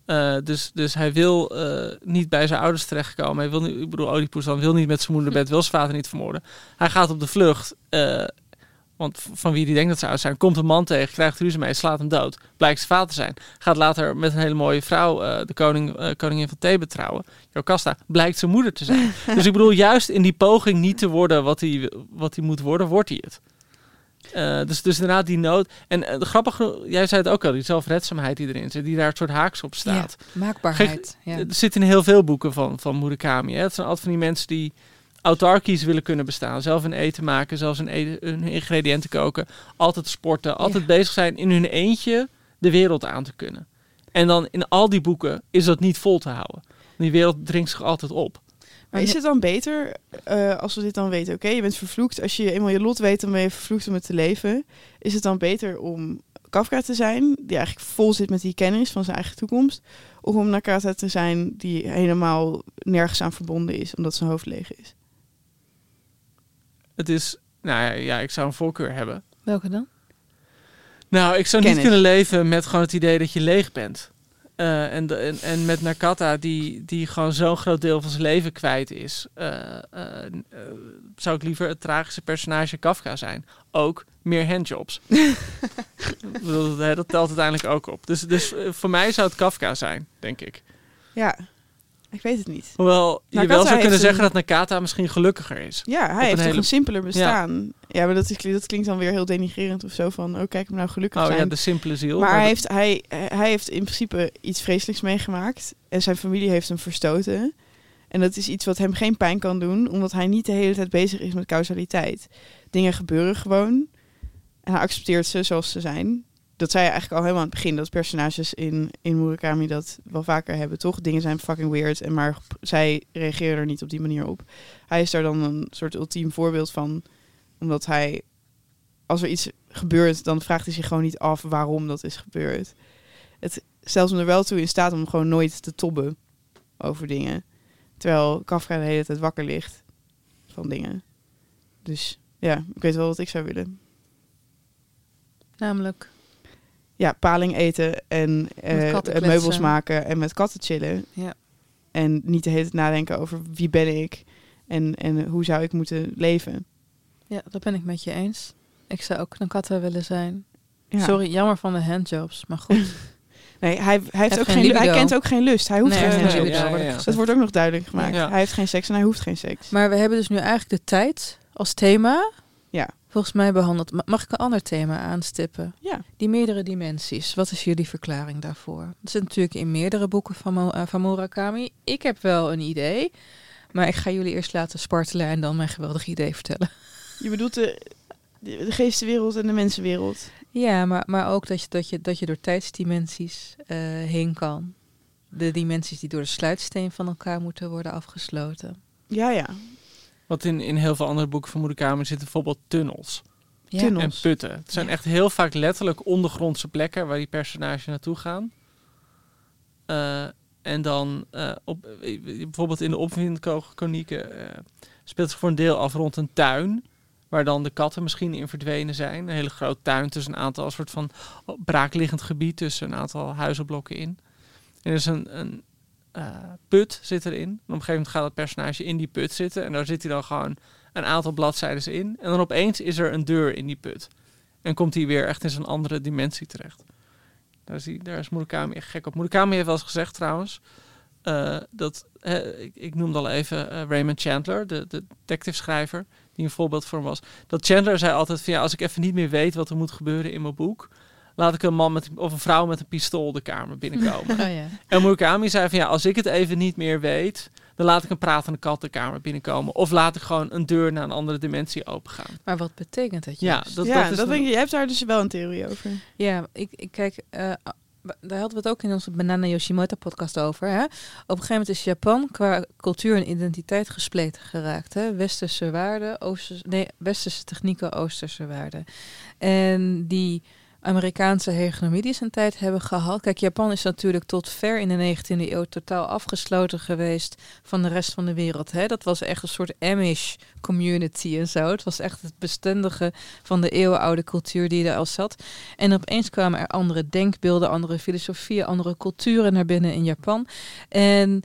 Eh, dus, dus hij wil eh, niet bij zijn ouders terechtkomen. Hij wil niet, ik bedoel, Oedipus dan wil niet met zijn moeder bed, wil zijn vader niet vermoorden. Hij gaat op de vlucht. Want van wie die denkt dat ze oud zijn, komt een man tegen, krijgt ruzie mee, slaat hem dood. Blijkt zijn vader te zijn. Gaat later met een hele mooie vrouw, eh, de koning, eh, koningin van Thebe trouwen. Jocasta, blijkt zijn moeder te zijn. dus ik bedoel, juist in die poging niet te worden wat hij, wat hij moet worden, wordt hij het. Eh, dus, dus inderdaad die nood. En uh, grappig jij zei het ook al, die zelfredzaamheid die erin zit, die daar een soort haaks op staat. Ja, maakbaarheid. ja. Er zit in heel veel boeken van, van Murakami. Hè. Het zijn altijd van die mensen die autarkisch willen kunnen bestaan. Zelf een eten maken, zelfs een, eten, hun ingrediënten koken. Altijd sporten, altijd bezig zijn in hun eentje de wereld aan te kunnen. En dan in al die boeken is dat niet vol te houden. Die wereld dringt zich altijd op. maar is het dan beter eh, als we dit dan weten? Oké, je bent vervloekt. Als je eenmaal je lot weet, dan ben je vervloekt om het te leven. Is het dan beter om Kafka te zijn, die eigenlijk vol zit met die kennis van zijn eigen toekomst? Of om Nakata te zijn, die helemaal nergens aan verbonden is, omdat zijn hoofd leeg is? Het is, nou ja, ik zou een voorkeur hebben. Welke dan? Nou, ik zou niet kunnen leven met gewoon het idee dat je leeg bent. Eh, en, de, en, en met Nakata, die, die gewoon zo'n groot deel van zijn leven kwijt is, eh, eh, zou ik liever het tragische personage Kafka zijn. Ook meer handjobs. Dat, dat telt uiteindelijk ook op. Dus, dus voor mij zou het Kafka zijn, denk ik. Ja, ik weet het niet. Hoewel je Nakata wel zou kunnen een- zeggen dat Nakata misschien gelukkiger is. Ja, een hij heeft toch hele- een simpeler bestaan. Ja, maar dat, is, dat klinkt dan weer heel denigrerend of zo van, oh kijk hem nou gelukkig Oh zijn. ja, de simpele ziel. Maar hij heeft, hij, hij heeft in principe iets vreselijks meegemaakt. En zijn familie heeft hem verstoten. En dat is iets wat hem geen pijn kan doen, omdat hij niet de hele tijd bezig is met causaliteit. Dingen gebeuren gewoon. En hij accepteert ze zoals ze zijn. Dat zei je eigenlijk al helemaal aan het begin. Dat personages in, in Murakami dat wel vaker hebben, toch? Dingen zijn fucking weird. En maar zij reageren er niet op die manier op. Hij is daar dan een soort ultiem voorbeeld van. Omdat hij, als er iets gebeurt, dan vraagt hij zich gewoon niet af waarom dat is gebeurd. Het stelt hem er wel toe in staat om gewoon nooit te tobben over dingen. Terwijl Kafka de hele tijd wakker ligt van dingen. Dus ja, ik weet wel wat ik zou willen. Namelijk. Ja, paling eten en eh, katten eh, meubels maken en met katten chillen. Ja. En niet de hele tijd nadenken over wie ben ik en, en hoe zou ik moeten leven. Ja, dat ben ik met je eens. Ik zou ook een katta willen zijn. Ja. Sorry, jammer van de handjobs, maar goed. Nee, hij, hij, heeft ook geen geen, hij kent ook geen lust. Hij hoeft Nee, geen handjobs. nee, ja, ja, ja. Dat wordt ook nog duidelijk gemaakt. Ja. Hij heeft geen seks en hij hoeft geen seks. Maar we hebben dus nu eigenlijk de tijd als thema. Ja. Volgens mij behandeld. Ma- Mag ik een ander thema aanstippen? Ja. Die meerdere dimensies. Wat is jullie verklaring daarvoor? Dat zit natuurlijk in meerdere boeken van, Mo- eh, van Murakami. Ik heb wel een idee. Maar ik ga jullie eerst laten spartelen en dan mijn geweldige idee vertellen. Je bedoelt de, de, de geestenwereld en de mensenwereld. Ja, maar, maar ook dat je, dat, je, dat je door tijdsdimensies eh, heen kan. De dimensies die door de sluitsteen van elkaar moeten worden afgesloten. Ja, ja. Wat in, in heel veel andere boeken van Murakami zitten bijvoorbeeld tunnels. Ja. Tunnels. En putten. Het zijn echt heel vaak letterlijk ondergrondse plekken waar die personages naartoe gaan. Eh, en dan eh, op, bijvoorbeeld in de opwindkonieken eh speelt zich voor een deel af rond een tuin. Waar dan de katten misschien in verdwenen zijn. Een hele grote tuin tussen een aantal soort van braakliggend gebied tussen een aantal huizenblokken in. En er is een, een eh, put zit erin. En op een gegeven moment gaat het personage in die put zitten. En daar zit hij dan gewoon een aantal bladzijden in. En dan opeens is er een deur in die put. En komt hij weer echt in zo'n andere dimensie terecht. Daar is, hij, daar is Murakami echt gek op. Murakami heeft wel eens gezegd trouwens... eh, dat, ik, ik noemde al even eh, Raymond Chandler, de, de detective-schrijver... die een voorbeeld voor hem was. Dat Chandler zei altijd van... ja, als ik even niet meer weet wat er moet gebeuren in mijn boek... laat ik een man met, of een vrouw met een pistool de kamer binnenkomen. Oh ja. En Murakami zei van ja, als ik het even niet meer weet, dan laat ik een pratende kat de kamer binnenkomen. Of laat ik gewoon een deur naar een andere dimensie opengaan. Maar wat betekent dat Ja, dat, ja, dat is dat een- denk ik, je hebt daar dus wel een theorie over. Ja, ik, ik kijk, eh, daar hadden we het ook in onze Banana Yoshimoto podcast over. Hè? Op een gegeven moment is Japan qua cultuur en identiteit gespleten geraakt. Hè? Westerse waarden, Oosterse, nee, westerse technieken, Oosterse waarden. En die Amerikaanse hegemonie die ze een tijd hebben gehad. Kijk, Japan is natuurlijk tot ver in de 19e eeuw totaal afgesloten geweest van de rest van de wereld. Hè? Dat was echt een soort Amish community en zo. Het was echt het bestendige van de eeuwenoude cultuur die er al zat. En opeens kwamen er andere denkbeelden, andere filosofieën, andere culturen naar binnen in Japan. En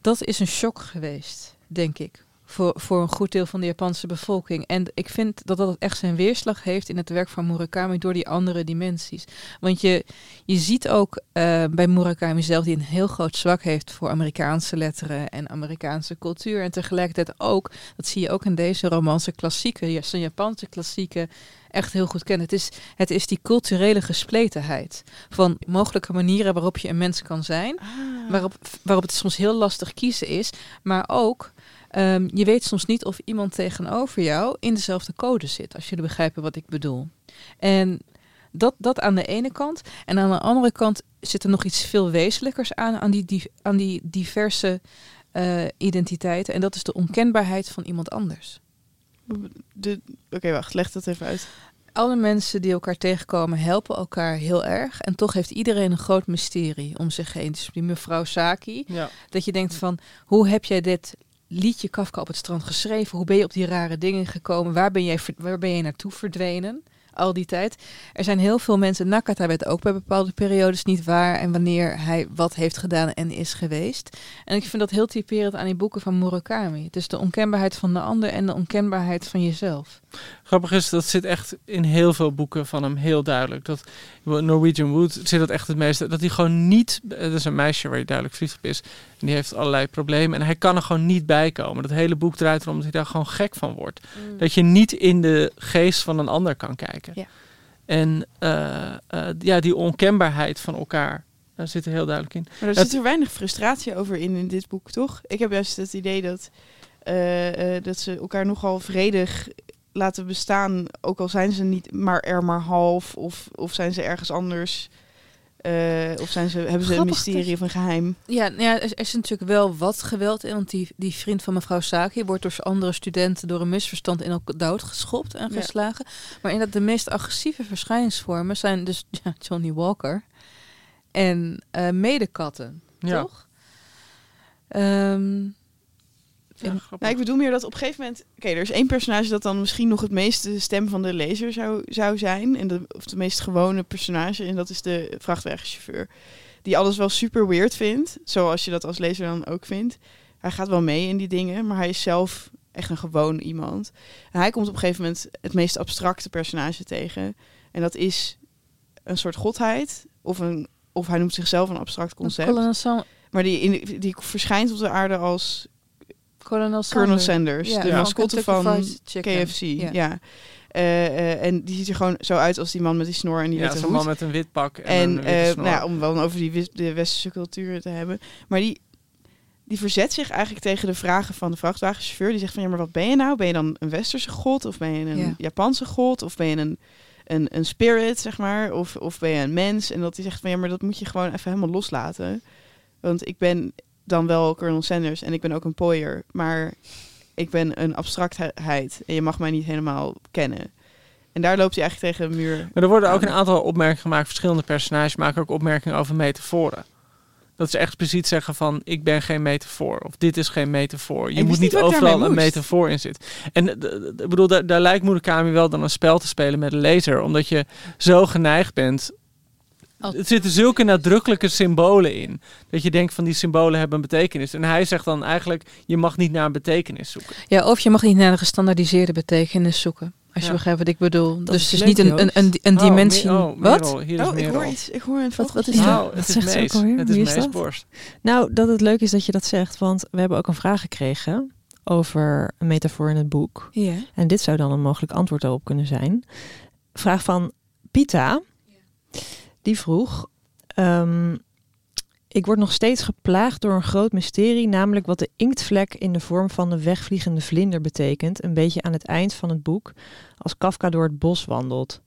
dat is een shock geweest, denk ik voor, voor een goed deel van de Japanse bevolking. En ik vind dat dat echt zijn weerslag heeft in het werk van Murakami door die andere dimensies. Want je, je ziet ook uh, bij Murakami zelf, die een heel groot zwak heeft voor Amerikaanse letteren en Amerikaanse cultuur. En tegelijkertijd ook, dat zie je ook in deze romanse klassieken, zijn Japanse klassieken, echt heel goed kennen. Het is, het is die culturele gespletenheid van mogelijke manieren waarop je een mens kan zijn, ah. waarop, waarop het soms heel lastig kiezen is, maar ook Um, je weet soms niet of iemand tegenover jou in dezelfde code zit, als jullie begrijpen wat ik bedoel. En dat, dat aan de ene kant. En aan de andere kant zit er nog iets veel wezenlijkers aan, aan die, die, aan die diverse uh, identiteiten. En dat is de onkenbaarheid van iemand anders. Oké, wacht, leg dat even uit. Alle mensen die elkaar tegenkomen helpen elkaar heel erg. En toch heeft iedereen een groot mysterie om zich heen. Dus die mevrouw Saki. Ja. Dat je denkt van, hoe heb jij dit liedje Kafka op het strand geschreven? Hoe ben je op die rare dingen gekomen? Waar ben jij, waar ben je naartoe verdwenen? Al die tijd. Er zijn heel veel mensen. Nakata werd ook bij bepaalde periodes niet waar en wanneer hij wat heeft gedaan en is geweest. En ik vind dat heel typerend aan die boeken van Murakami. Is de onkenbaarheid van de ander en de onkenbaarheid van jezelf. Grappig is, dat zit echt in heel veel boeken van hem heel duidelijk. Dat Norwegian Wood zit dat echt het meeste. Dat hij gewoon niet. Dat is een meisje waar hij duidelijk verliefd op is. En die heeft allerlei problemen. En hij kan er gewoon niet bij komen. Dat hele boek draait erom dat hij daar gewoon gek van wordt. Mm. Dat je niet in de geest van een ander kan kijken. Ja. En uh, uh, ja, die onkenbaarheid van elkaar. Daar zit er heel duidelijk in. Maar er zit er weinig frustratie over in in dit boek, toch? Ik heb juist het idee dat, uh, dat ze elkaar nogal vredig laten bestaan. Ook al zijn ze niet maar er maar half. Of, of zijn ze ergens anders uh, of zijn ze, hebben ze een mysterie of een geheim? Ja, nou ja er, is natuurlijk wel wat geweld in. Want die, die vriend van mevrouw Saki wordt door andere studenten door een misverstand in elkaar doodgeschopt en geslagen. Maar in dat de meest agressieve verschijningsvormen zijn dus ja, Johnny Walker en uh, medekatten, ja. toch? Um, nou, ik bedoel meer dat op een gegeven moment... Oké, er is één personage dat dan misschien nog het meeste stem van de lezer zou, zou zijn. En de, of de meest gewone personage. En dat is de vrachtwagenchauffeur. Die alles wel super weird vindt. Zoals je dat als lezer dan ook vindt. Hij gaat wel mee in die dingen. Maar hij is zelf echt een gewoon iemand. En hij komt op een gegeven moment het meest abstracte personage tegen. En dat is een soort godheid. Of, een, of hij noemt zichzelf een abstract concept. Maar die, in, die verschijnt op de aarde als Colonel Sanders, Colonel Sanders de mascotte van KFC. Ja. Uh, uh, en die ziet er gewoon zo uit als die man met die snor en die ja, witte man met een wit pak en, en uh, nou ja, om wel over die de westerse cultuur te hebben. Maar die, die verzet zich eigenlijk tegen de vragen van de vrachtwagenchauffeur. Die zegt van ja, maar wat ben je nou? Ben je dan een westerse god? Of ben je een Japanse god? Of ben je een, een, een spirit, zeg maar? Of, of ben je een mens? En dat hij zegt van ja, maar dat moet je gewoon even helemaal loslaten. Want ik ben, dan wel Colonel Sanders en ik ben ook een pooier, maar ik ben een abstractheid en je mag mij niet helemaal kennen. En daar loopt hij eigenlijk tegen een muur. Maar er worden ook een aantal opmerkingen gemaakt. Verschillende personages maken ook opmerkingen over metaforen. Dat ze echt precies zeggen van ik ben geen metafoor of dit is geen metafoor. Je moet niet overal een metafoor in zitten. En ik bedoel, daar, daar lijkt Murakami wel dan een spel te spelen met de lezer, omdat je zo geneigd bent er zitten zulke nadrukkelijke symbolen in. Dat je denkt van die symbolen hebben een betekenis. En hij zegt dan eigenlijk, je mag niet naar een betekenis zoeken. Ja, of je mag niet naar een gestandaardiseerde betekenis zoeken. Als je begrijpt wat ik bedoel. dus het is niet een, een, een, een oh, dimensie. Oh, wat? oh, ik hoor iets. Ik hoor een wat, wat is dat? Nou, het is mees. Het is meesborst. Nou, dat het leuk is dat je dat zegt. Want we hebben ook een vraag gekregen over een metafoor in het boek. Ja. En dit zou dan een mogelijk antwoord daarop kunnen zijn. Vraag van Pita. Die vroeg: um, Ik word nog steeds geplaagd door een groot mysterie, namelijk wat de inktvlek in de vorm van de wegvliegende vlinder betekent, een beetje aan het eind van het boek, als Kafka door het bos wandelt.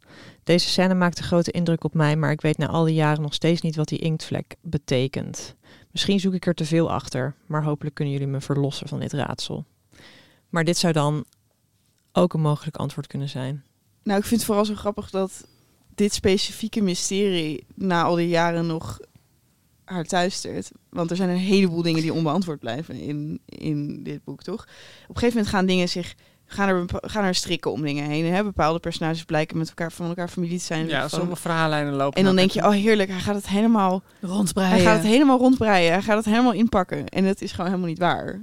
Deze scène maakt een grote indruk op mij, maar ik weet na al die jaren nog steeds niet wat die inktvlek betekent. Misschien zoek ik er te veel achter, maar hopelijk kunnen jullie me verlossen van dit raadsel. Maar dit zou dan ook een mogelijk antwoord kunnen zijn. Nou, ik vind het vooral zo grappig dat dit specifieke mysterie na al die jaren nog haar thuistert. Want er zijn een heleboel dingen die onbeantwoord blijven in, in dit boek, toch? Op een gegeven moment gaan dingen zich gaan er, gaan er strikken om dingen heen. Hè? Bepaalde personages blijken met elkaar van elkaar familie te zijn. Ja, Van- sommige verhaallijnen lopen. en dan denk je, oh heerlijk, hij gaat het helemaal Rondbreien. Hij gaat het helemaal rondbreien. Hij gaat het helemaal inpakken. En dat is gewoon helemaal niet waar.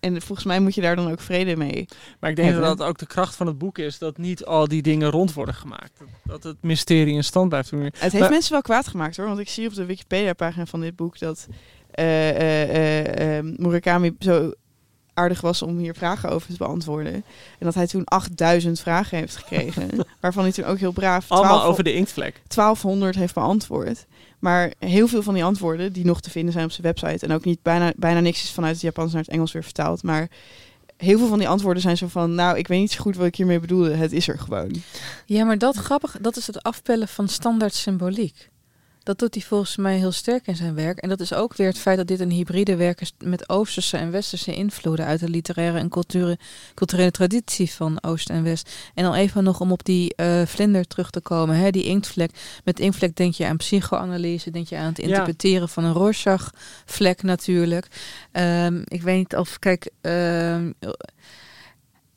En volgens mij moet je daar dan ook vrede mee. Maar ik denk hebben. dat dat ook de kracht van het boek is, dat niet al die dingen rond worden gemaakt. Dat, het mysterie in stand blijft. Het heeft Maar- mensen wel kwaad gemaakt hoor. Want ik zie op de Wikipedia-pagina van dit boek dat eh, Murakami zo aardig was om hier vragen over te beantwoorden. En dat hij toen 8000 vragen heeft gekregen. waarvan hij toen ook heel braaf Allemaal 12 over de inktvlek. 1200 heeft beantwoord. Maar heel veel van die antwoorden die nog te vinden zijn op zijn website. En ook niet bijna, bijna niks is vanuit het Japans naar het Engels weer vertaald. Maar heel veel van die antwoorden zijn zo van... Nou, ik weet niet zo goed wat ik hiermee bedoelde. Het is er gewoon. Ja, maar dat grappig, dat is het afpellen van standaard symboliek. Dat doet hij volgens mij heel sterk in zijn werk. En dat is ook weer het feit dat dit een hybride werk is met Oosterse en Westerse invloeden uit de literaire en culture, culturele traditie van Oost en West. En dan even nog om op die eh, vlinder terug te komen, hè, die inktvlek. Met inktvlek denk je aan psychoanalyse, denk je aan het Ja. interpreteren van een Rorschach-vlek natuurlijk. Ehm, ik weet niet of, kijk, ehm,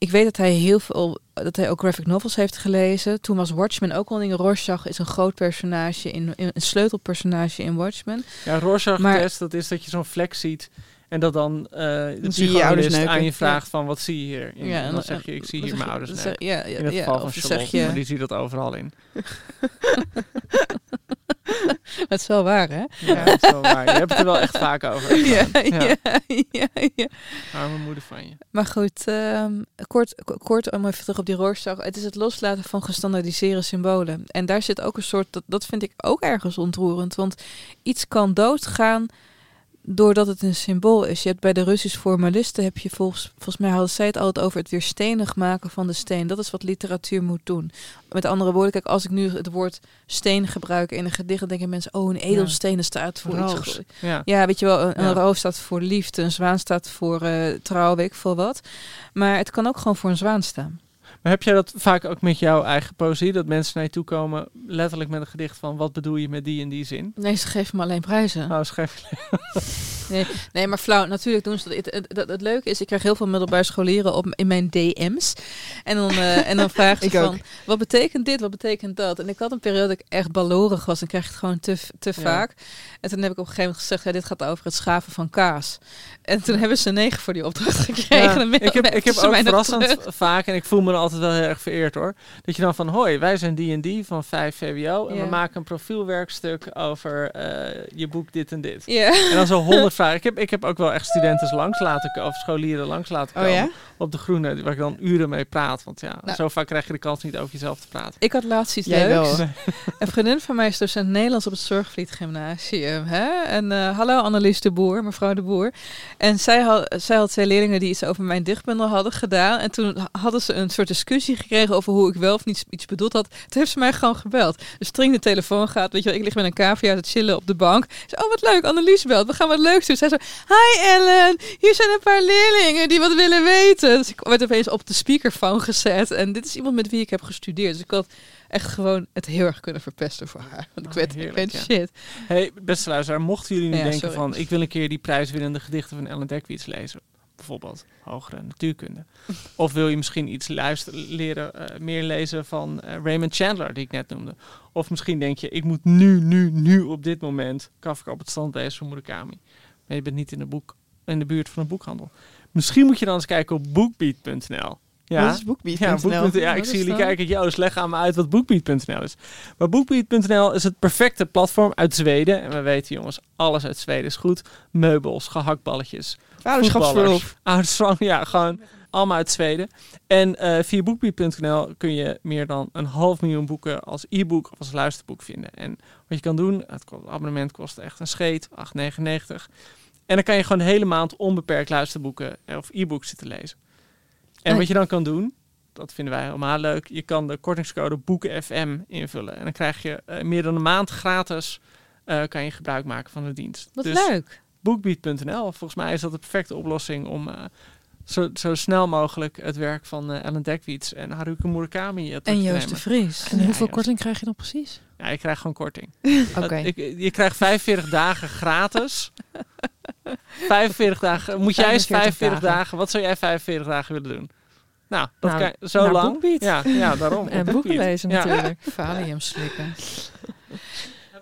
ik weet dat hij heel veel, dat hij ook graphic novels heeft gelezen. Toen was Watchmen ook al dingen. Rorschach is een groot personage, in, in- een sleutelpersonage in Watchmen. Ja, Rorschach Maar- test, dat is dat je zo'n vlek ziet. En dat dan eh de zie je je ouders psychologist neuken. aan je vraagt van wat zie je hier? En, Ja, en dan zeg je ik zie hier mijn ouders zeg- neuken. ja, ja, In het ja, geval van Charlotte, je- maar die ziet dat overal in. Dat is wel waar, hè? Ja, dat is wel waar. Je hebt het er wel echt vaak over. Ja, ja, ja, ja. Arme moeder van je. Maar goed, ehm, kort, kort om even terug op die Rorschach. Het is het loslaten van gestandaardiseerde symbolen. En daar zit ook een soort, dat, dat vind ik ook ergens ontroerend. Want iets kan doodgaan doordat het een symbool is. Je hebt bij de Russisch formalisten, heb je volgens, volgens mij hadden zij het altijd over het weer stenig maken van de steen. Dat is wat literatuur moet doen. Met andere woorden, kijk, als ik nu het woord steen gebruik in een gedicht, dan denken mensen, oh, een edelsteen staat voor iets. Roos. Ja. ja, weet je wel, een, een Ja. roos staat voor liefde, een zwaan staat voor eh, trouw, weet ik veel wat. Maar het kan ook gewoon voor een zwaan staan. Maar heb jij dat vaak ook met jouw eigen poëzie? Dat mensen naar je toe komen, letterlijk met een gedicht van wat bedoel je met die en die zin? Nee, ze geven me alleen prijzen. Nou, schrijf Nee, nee, maar flauw, natuurlijk doen ze dat. Het, het, het, het leuke is, ik krijg heel veel middelbare scholieren op, in mijn DM's. En dan, eh, en dan vragen ze Ik van, ook. wat betekent dit, wat betekent dat? En ik had een periode dat ik echt balorig was en kreeg het gewoon te, te Ja. vaak. En toen heb ik op een gegeven moment gezegd, ja, dit gaat over het schaven van kaas. En toen hebben ze negen voor die opdracht gekregen. Ja, ik heb, ik heb ook verrassend terug. vaak, en ik voel me er altijd wel heel erg vereerd hoor, dat je dan van, hoi, wij zijn die en die van 5 VWO en Ja. we maken een profielwerkstuk over eh, je boek dit en dit. Ja. En dan zo honderd vragen. Ik heb, ik heb ook wel echt studenten langs laten komen, of scholieren langs laten Oh komen. ja? Op de groene, waar ik dan uren mee praat. Want ja, Nou. zo vaak krijg je de kans niet over jezelf te praten. Ik had laatst iets Jij leuks. wel. Een vriendin van mij is docent Nederlands op het Zorgvliet Gymnasium. Hè? En eh, hallo Annelies de Boer, mevrouw de Boer. En zij had, zij had twee leerlingen die iets over mijn dichtbundel hadden gedaan. En toen hadden ze een soort discussie gekregen over hoe ik wel of niet iets bedoeld had. Toen heeft ze mij gewoon gebeld. Dus string de telefoon gaat, weet je wel, ik lig met een cavia te chillen op de bank. Ze oh wat leuk, Annelies belt, we gaan wat leuks doen. Zij zo, hi Ellen, hier zijn een paar leerlingen die wat willen weten. Dus ik werd opeens op de speakerphone gezet. En dit is iemand met wie ik heb gestudeerd. Dus ik had echt gewoon het heel erg kunnen verpesten voor haar. Want ik Ah, weet, ik ja. shit. Hey, beste luisteraar, mochten jullie nu Ja, denken sorry. van... ik wil een keer die prijswinnende gedichten van Ellen Dekwits lezen. Bijvoorbeeld hogere natuurkunde. of wil je misschien iets luisteren, leren, eh, meer lezen van eh, Raymond Chandler, die ik net noemde. Of misschien denk je, ik moet nu, nu, nu op dit moment Kafka op het strand lezen van Murakami. Maar je bent niet in de, boek, in de buurt van een boekhandel. Misschien moet je dan eens kijken op bookbeat.nl. Ja, Wat is bookbeat.nl? Ja, ik zie jullie kijken. Joost, leg aan me uit wat bookbeat.nl is. Maar bookbeat.nl is het perfecte platform uit Zweden. En we weten, jongens, alles uit Zweden is goed. Meubels, gehaktballetjes, Vaderschapsverlof. voetballers, oudersvang, ja, gewoon allemaal uit Zweden. En eh, via boekbeat.nl kun je meer dan een half miljoen boeken als e-book of als luisterboek vinden. En wat je kan doen, het abonnement kost echt een scheet, 8,99. En dan kan je gewoon de hele maand onbeperkt luisterboeken eh, of e-books zitten lezen. En wat je dan kan doen, dat vinden wij helemaal leuk. Je kan de kortingscode BoekenFM invullen. En dan krijg je eh, meer dan een maand gratis eh, kan je gebruik maken van de dienst. Wat Dus leuk. Bookbeat.nl. Volgens mij is dat de perfecte oplossing om eh, zo, zo snel mogelijk het werk van eh, Ellen Dekwiets en Haruki Murakami terug En te Joost de. Vries. En Ja, hoeveel ja. korting krijg je dan precies? Ja, je krijgt gewoon korting. Oké. Je krijgt 45 dagen gratis. 45 dagen. Moet jij eens 45 45 dagen. dagen. Wat zou jij 45 dagen willen doen? Nou, dat Nou, kan, zo naar lang. Ja, ja, daarom. En boeken lezen Ja. natuurlijk. Valium slikken.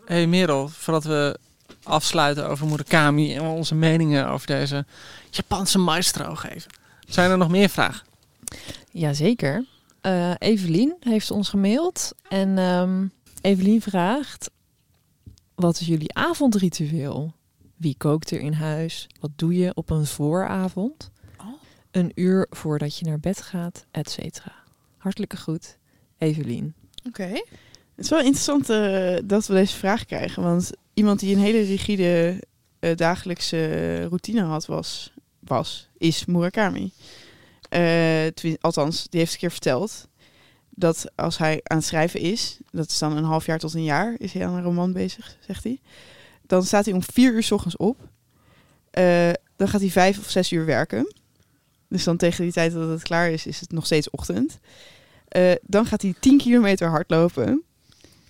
Hey Merel, voordat we afsluiten over Murakami en onze meningen over deze Japanse maestro geven. Zijn er nog meer vragen? Jazeker. Eh Evelien heeft ons gemaild. En ehm, Evelien vraagt... Wat is jullie avondritueel? Wie kookt er in huis? Wat doe je op een vooravond? Een uur voordat je naar bed gaat, et cetera. Hartelijke groet, Evelien. Oké. Het is wel interessant eh, dat we deze vraag krijgen. Want iemand die een hele rigide eh, dagelijkse routine had, was, was is Murakami. Eh, althans, die heeft een keer verteld dat als hij aan het schrijven is, dat is dan een half jaar tot een jaar, is hij aan een roman bezig, zegt hij. Dan staat hij om vier uur 's ochtends op. Eh, dan gaat hij vijf of zes uur werken. Dus dan tegen die tijd dat het klaar is, is het nog steeds ochtend. Eh, dan gaat hij 10 kilometer hardlopen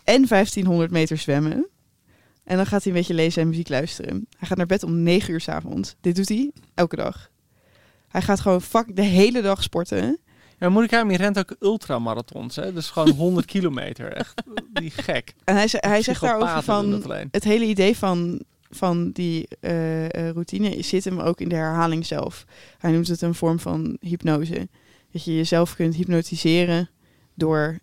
en 1500 meter zwemmen. En dan gaat hij een beetje lezen en muziek luisteren. Hij gaat naar bed om 9 uur 's avonds. Dit doet hij elke dag. Hij gaat gewoon fuck de hele dag sporten. Ja, Murakami rent ook ultramarathons, hè? Dus gewoon 100 kilometer. Echt, die gek. En hij, hij zegt daarover van het hele idee van, van die eh, routine zit hem ook in de herhaling zelf. Hij noemt het een vorm van hypnose. Dat je jezelf kunt hypnotiseren door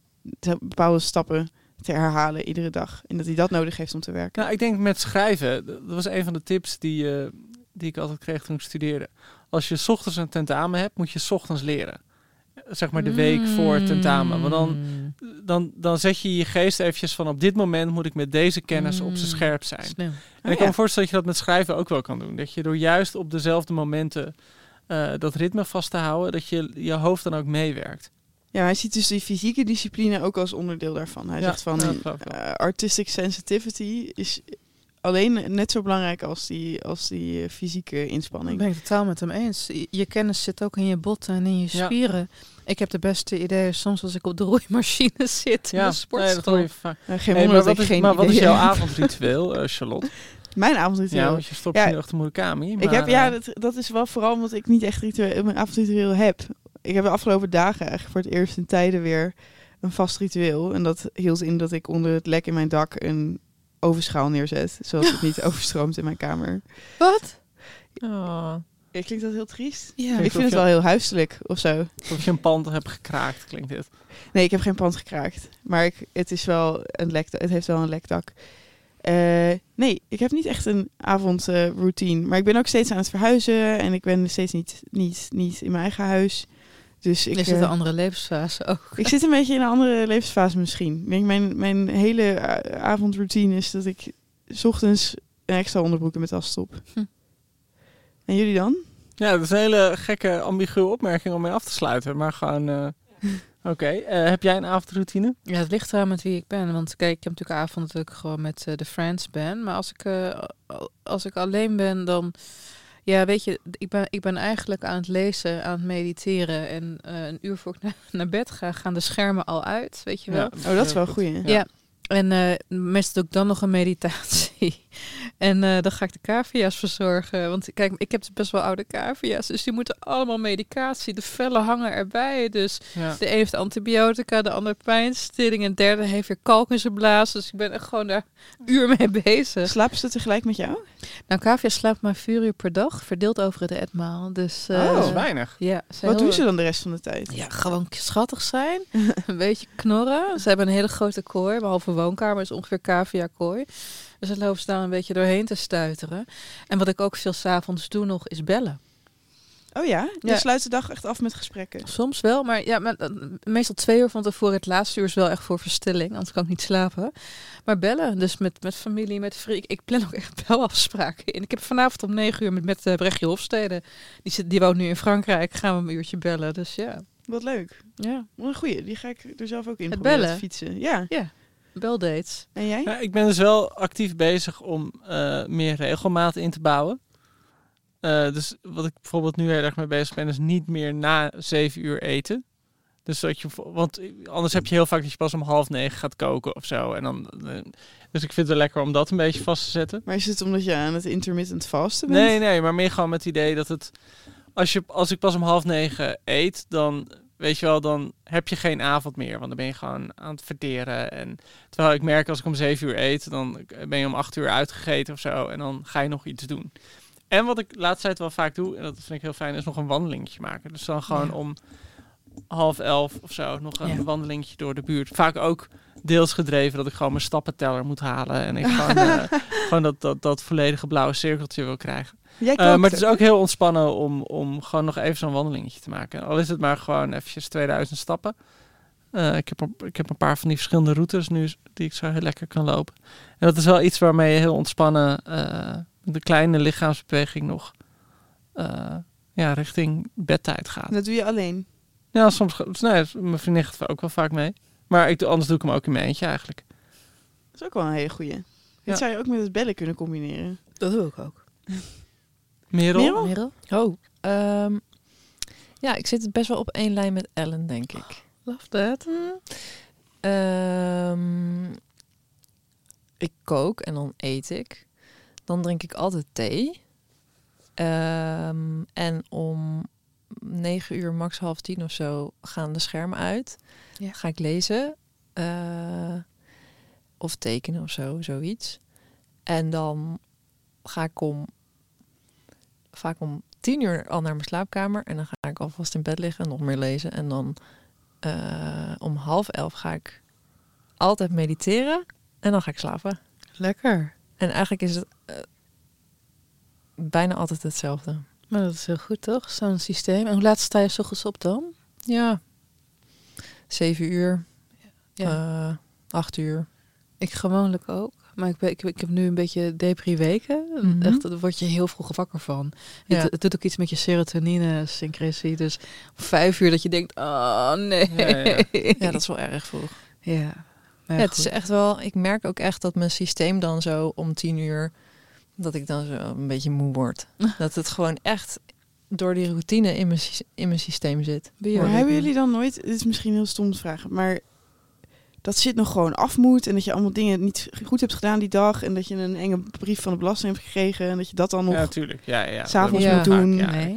bepaalde stappen te herhalen iedere dag. En dat hij dat nodig heeft om te werken. Nou, ik denk met schrijven, dat was een van de tips die, eh, die ik altijd kreeg toen ik studeerde. Als je 's ochtends een tentamen hebt, moet je 's ochtends leren. Zeg maar de week voor het tentamen. Want dan, dan, dan zet je je geest eventjes van op dit moment moet ik met deze kennis op zijn scherp zijn. Slim. En Oh, ik kan ja. me voorstellen dat je dat met schrijven ook wel kan doen. Dat je door juist op dezelfde momenten eh, dat ritme vast te houden, dat je je hoofd dan ook meewerkt. Ja, hij ziet dus die fysieke discipline ook als onderdeel daarvan. Hij Ja, zegt van eh, artistic sensitivity is alleen net zo belangrijk als die, als die eh, fysieke Dat inspanning. ben ik totaal met hem eens. Je- Je kennis zit ook in je botten en in je Ja. Ik heb de beste ideeën soms als ik op de roeimachine zit in Ja, de nee, sportschool. dat hoor je geen wonder maar dat wat ik is, geen maar wat is jouw avondritueel, eh, Charlotte? Mijn avondritueel. Ja, want je stopt Ja, nu achter Murakami. ik maar, heb, ja, eh, dat, dat is wel vooral omdat ik niet echt ritueel, mijn avondritueel heb. Ik heb de afgelopen dagen eigenlijk voor het eerst in tijden weer een vast ritueel. En dat hield in dat ik onder het lek in mijn dak een ovenschaal neerzet. Zodat het niet overstroomt in mijn kamer. Wat? Oh. Ja, klinkt dat heel triest? Ja. Ik vind het je- wel heel huiselijk of zo. Alsof je een pand hebt gekraakt, klinkt dit. Nee, ik heb geen pand gekraakt. Maar ik, het, is wel een lek, het heeft wel een lekdak. Eh, nee, ik heb niet echt een avondroutine. maar ik ben ook steeds aan het verhuizen. En ik ben steeds niet, niet, niet in mijn eigen huis. Dus ik, zit eh, een andere levensfase ook. ik zit een beetje in een andere levensfase misschien. Ik denk mijn, mijn hele eh, avondroutine is dat ik 's ochtends een extra onderbroek in mijn tas stop. Hm. En jullie dan? Ja, dat is een hele gekke, ambiguë opmerking om mee af te sluiten. Maar gewoon, eh, oké. Eh, heb jij een avondroutine? Ja, het ligt eraan met wie ik ben. Want kijk, ik heb natuurlijk avond dat ik gewoon met eh, de Friends ben. Maar als ik, eh, als ik alleen ben, dan... Ja, weet je, ik ben, ik ben eigenlijk aan het lezen, aan het mediteren. En eh, een uur voor ik naar, naar bed ga, gaan de schermen al uit, weet je wel. Oh, dat is wel een goeie. Ja. En eh, meestal doe ik dan nog een meditatie. En eh, dan ga ik de cavia's verzorgen. Want kijk, ik heb best wel oude cavia's. Dus die moeten allemaal medicatie. De vellen hangen erbij. Dus Ja. de een heeft antibiotica, de ander pijnstilling. En de derde heeft weer kalk in zijn blaas. Dus ik ben echt gewoon daar uur mee bezig. Slapen ze tegelijk met jou? Nou, cavia slaapt maar vier uur per dag. Verdeeld over het etmaal. Dus, eh, Oh. Dat is weinig. Ja, Wat doen ze dan de rest van de tijd? Ja, gewoon schattig zijn. een beetje knorren. Ze hebben een hele grote kooi. Behalve woonkamer is ongeveer cavia kooi. Dus dan lopen ze daar een beetje doorheen te stuiteren. En wat ik ook veel s'avonds doe nog, is bellen. Oh ja? Je Ja. sluit de dag echt af met gesprekken. Soms wel, maar ja, maar, eh, meestal twee uur van tevoren. Het laatste uur is wel echt voor verstilling, anders kan ik niet slapen. Maar bellen, dus met, met familie, met vrienden. Ik plan ook echt belafspraken in. Ik heb vanavond om negen uur met, met eh, Brechtje Hofstede. Die, zit, die woont nu in Frankrijk. Gaan we een uurtje bellen, dus ja. Wat leuk. Ja. Wat een goeie. Die ga ik er zelf ook in Het bellen? fietsen. Ja. Ja, beldates. En jij? Ja, ik ben dus wel actief bezig om eh, meer regelmaat in te bouwen. Eh, dus wat ik bijvoorbeeld nu heel erg mee bezig ben, is niet meer na zeven uur eten. Dus dat je, want anders heb je heel vaak dat je pas om half negen gaat koken of zo. En dan, eh, dus ik vind het wel lekker om dat een beetje vast te zetten. Maar is het omdat je aan het intermittent vasten bent? Nee, nee, maar meer gewoon met het idee dat het. Als, je, als ik pas om half negen eet, dan weet je wel, dan heb je geen avond meer. Want dan ben je gewoon aan het verteren. En terwijl ik merk als ik om zeven uur eet, dan ben je om acht uur uitgegeten of zo. En dan ga je nog iets doen. En wat ik de laatste tijd wel vaak doe, en dat vind ik heel fijn, is nog een wandelingetje maken. Dus dan gewoon Ja. om half elf of zo nog een Ja. wandelingetje door de buurt. Vaak ook deels gedreven dat ik gewoon mijn stappenteller moet halen. En ik gewoon, eh, gewoon dat, dat, dat volledige blauwe cirkeltje wil krijgen. Jij Eh, maar het is ook. heel ontspannen om, om gewoon nog even zo'n wandelingetje te maken. Al is het maar gewoon eventjes 2000 stappen. Eh, ik, heb een, ik heb een paar van die verschillende routes nu die ik zo heel lekker kan lopen. En dat is wel iets waarmee je heel ontspannen eh, een kleine lichaamsbeweging nog eh, ja, richting bedtijd gaat. Dat doe je alleen. Ja, soms. ga- Nee, mijn vriendin gaat ook wel vaak mee. Maar ik, doe- anders doe ik hem ook in mijn eentje eigenlijk. Dat is ook wel een hele goeie. Ja. Dit zou je ook met het bellen kunnen combineren. Dat doe ik ook. Merel? Merel? Merel? Oh, ehm, ja, ik zit best wel op één lijn met Ellen, denk ik. Love that. Ehm, ik kook en dan eet ik. Dan drink ik altijd thee. Ehm, en om negen uur, max half tien of zo, gaan de schermen uit. Ja. Ga ik lezen. eh, of tekenen of zo, zoiets. En dan ga ik om vaak om tien uur al naar mijn slaapkamer. En dan ga ik alvast in bed liggen en nog meer lezen. En dan eh, om half elf ga ik altijd mediteren. En dan ga ik slapen. Lekker. En eigenlijk is het eh, bijna altijd hetzelfde. Maar dat is heel goed, toch? Zo'n systeem. En hoe laat sta je 's ochtends op dan? Ja, zeven uur, Ja. eh, acht uur. Ik gewoonlijk ook. Maar ik, ben, ik, ik heb nu een beetje depri weken. Mhm. Echt, daar word je heel vroeg wakker van. Ja. Het, het doet ook iets met je serotonine syncretie. Dus om vijf uur dat je denkt, oh nee. Ja, ja. Ja, dat is wel erg vroeg. Ja, maar het is echt wel, ik merk ook echt dat mijn systeem dan zo om tien uur, dat ik dan zo een beetje moe word. dat het gewoon echt door die routine in mijn, sy- in mijn systeem zit. Maar hebben jullie dan nooit, dit is misschien heel stom te vragen, maar dat zit nog gewoon af moet en dat je allemaal dingen niet goed hebt gedaan die dag en dat je een enge brief van de belasting hebt gekregen en dat je dat dan nog Ja, natuurlijk. Ja, ja. s'avonds Dat moet doen. ja. Nee.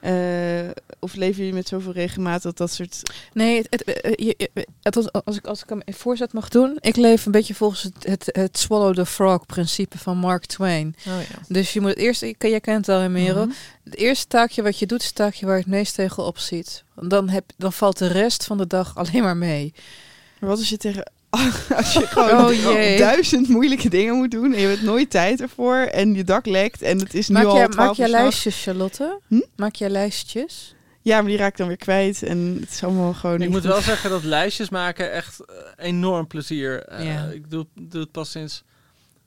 Eh, of leven jullie met zoveel regelmaat dat dat soort... Nee, het, het, eh, je- je- het was- als, ik, als ik hem een voorzet mag doen. Ik leef een beetje volgens het, het, het swallow the frog principe van Mark Twain. Oh ja. Dus je moet eerst, ik- jij kent het al, Merel. Mhm. Het eerste taakje wat je doet, is het taakje waar je het meest tegenop ziet. Want Dan, heb, dan valt de rest van de dag alleen maar mee. Maar wat als je tegen... Als je gewoon Oh, duizend moeilijke dingen moet doen en je hebt nooit tijd ervoor en je dak lekt en het is nu Maak al 12 maak nachts. lijstjes, Charlotte? Hm? Maak jij lijstjes? Ja, maar die raak ik dan weer kwijt en het is allemaal gewoon Ik moet goed. wel zeggen dat lijstjes maken echt eh, enorm plezier. eh. Ik doe, doe het pas sinds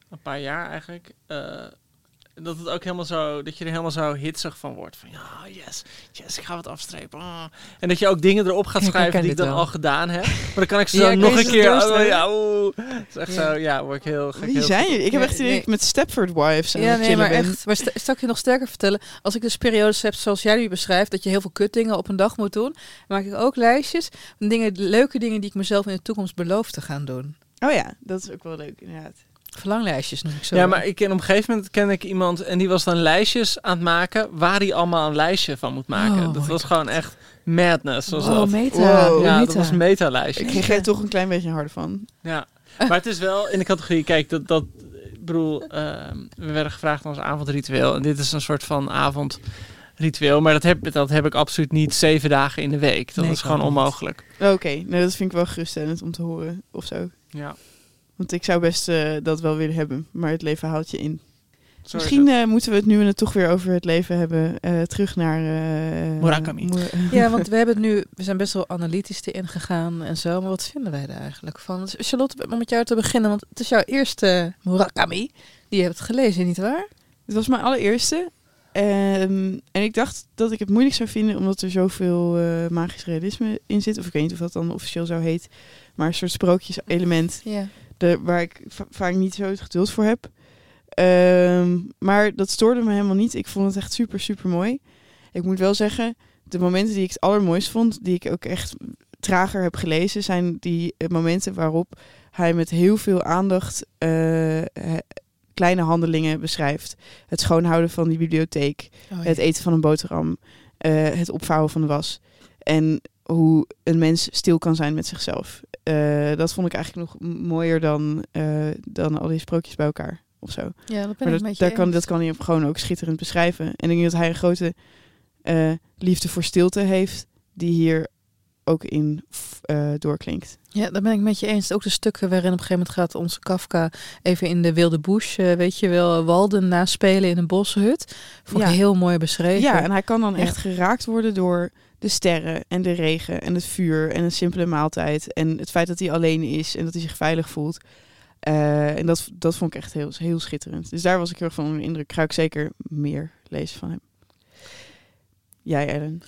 een paar jaar eigenlijk. eh, dat het ook helemaal zo, dat je er helemaal zo hitsig van wordt. Van ja, yes, yes, ik ga wat afstrepen. ah. En dat je ook dingen erop gaat schrijven die ik dan wel. al gedaan heb. Maar dan kan ik ze Ja, dan ik nog een keer. Oh, ja, oeh. Het is echt Ja. zo, ja, word ik heel ga ik Wie heel zijn jullie? Ik heb echt nee. met Stepford Wives aan Ja, nee, chillen maar ben. echt. Maar st- zal ik je nog sterker vertellen? Als ik dus periodes heb zoals jij nu beschrijft, dat je heel veel kutdingen op een dag moet doen, maak ik ook lijstjes van dingen, leuke dingen die ik mezelf in de toekomst beloof te gaan doen. Oh ja, dat is ook wel leuk inderdaad. Verlanglijstjes noem ik zo. Ja, maar ik ken op een gegeven moment ken ik iemand en die was dan lijstjes aan het maken waar hij allemaal een lijstje van moet maken. Oh dat was gewoon echt madness. Was Oh, dat. meta. Wow. Ja, meta. dat was een meta-lijstje. Ik kreeg er toch een klein beetje harder van. Ja, maar het is wel in de categorie, kijk, dat, dat ik bedoel, ehm, we werden gevraagd naar ons avondritueel. En dit is een soort van avondritueel, maar dat heb, dat heb ik absoluut niet zeven dagen in de week. Dat Nee, is gewoon onmogelijk. Oké, nou dat vind ik wel geruststellend om te horen of zo. Ja. Want ik zou best eh, dat wel willen hebben, maar het leven haalt je in. is Misschien eh, moeten we het nu we het toch weer over het leven hebben, eh, terug naar uh, Murakami. Mur- Ja, want we hebben het nu, we zijn best wel analytisch erin gegaan en zo. Maar wat vinden wij er eigenlijk van? Dus Charlotte, om met jou te beginnen, want het is jouw eerste Murakami die je hebt gelezen, nietwaar? Het was mijn allereerste. Ehm, en ik dacht dat ik het moeilijk zou vinden omdat er zoveel eh, magisch realisme in zit. Of ik weet niet of dat dan officieel zo heet. Maar een soort sprookjes-element Ja. De, waar ik va- vaak niet zo het geduld voor heb. Ehm, maar dat stoorde me helemaal niet. Ik vond het echt super, super mooi. Ik moet wel zeggen, de momenten die ik het allermooist vond, die ik ook echt trager heb gelezen, zijn die eh, momenten waarop hij met heel veel aandacht eh, kleine handelingen beschrijft. Het schoonhouden van die bibliotheek, Oh, ja. het eten van een boterham, eh, het opvouwen van de was. En hoe een mens stil kan zijn met zichzelf. Eh, dat vond ik eigenlijk nog mooier dan, eh, dan al die sprookjes bij elkaar of zo. Ja, dat ben Maar ik dat, daar kan, dat kan hij gewoon ook schitterend beschrijven. En ik denk dat hij een grote eh, liefde voor stilte heeft, die hier ook in doorklinkt. Ja, daar ben ik met je eens. Ook de stukken waarin op een gegeven moment gaat onze Kafka even in de wilde bush, weet je wel, Walden naspelen in een boshut. Vond Ja. ik heel mooi beschreven. Ja, en hij kan dan Ja. echt geraakt worden door de sterren en de regen en het vuur en een simpele maaltijd. En het feit dat hij alleen is en dat hij zich veilig voelt. Eh, en dat, dat vond ik echt heel, heel schitterend. Dus daar was ik heel erg van onder de indruk. Ga ik zeker meer lezen van hem. Jij, Ellen?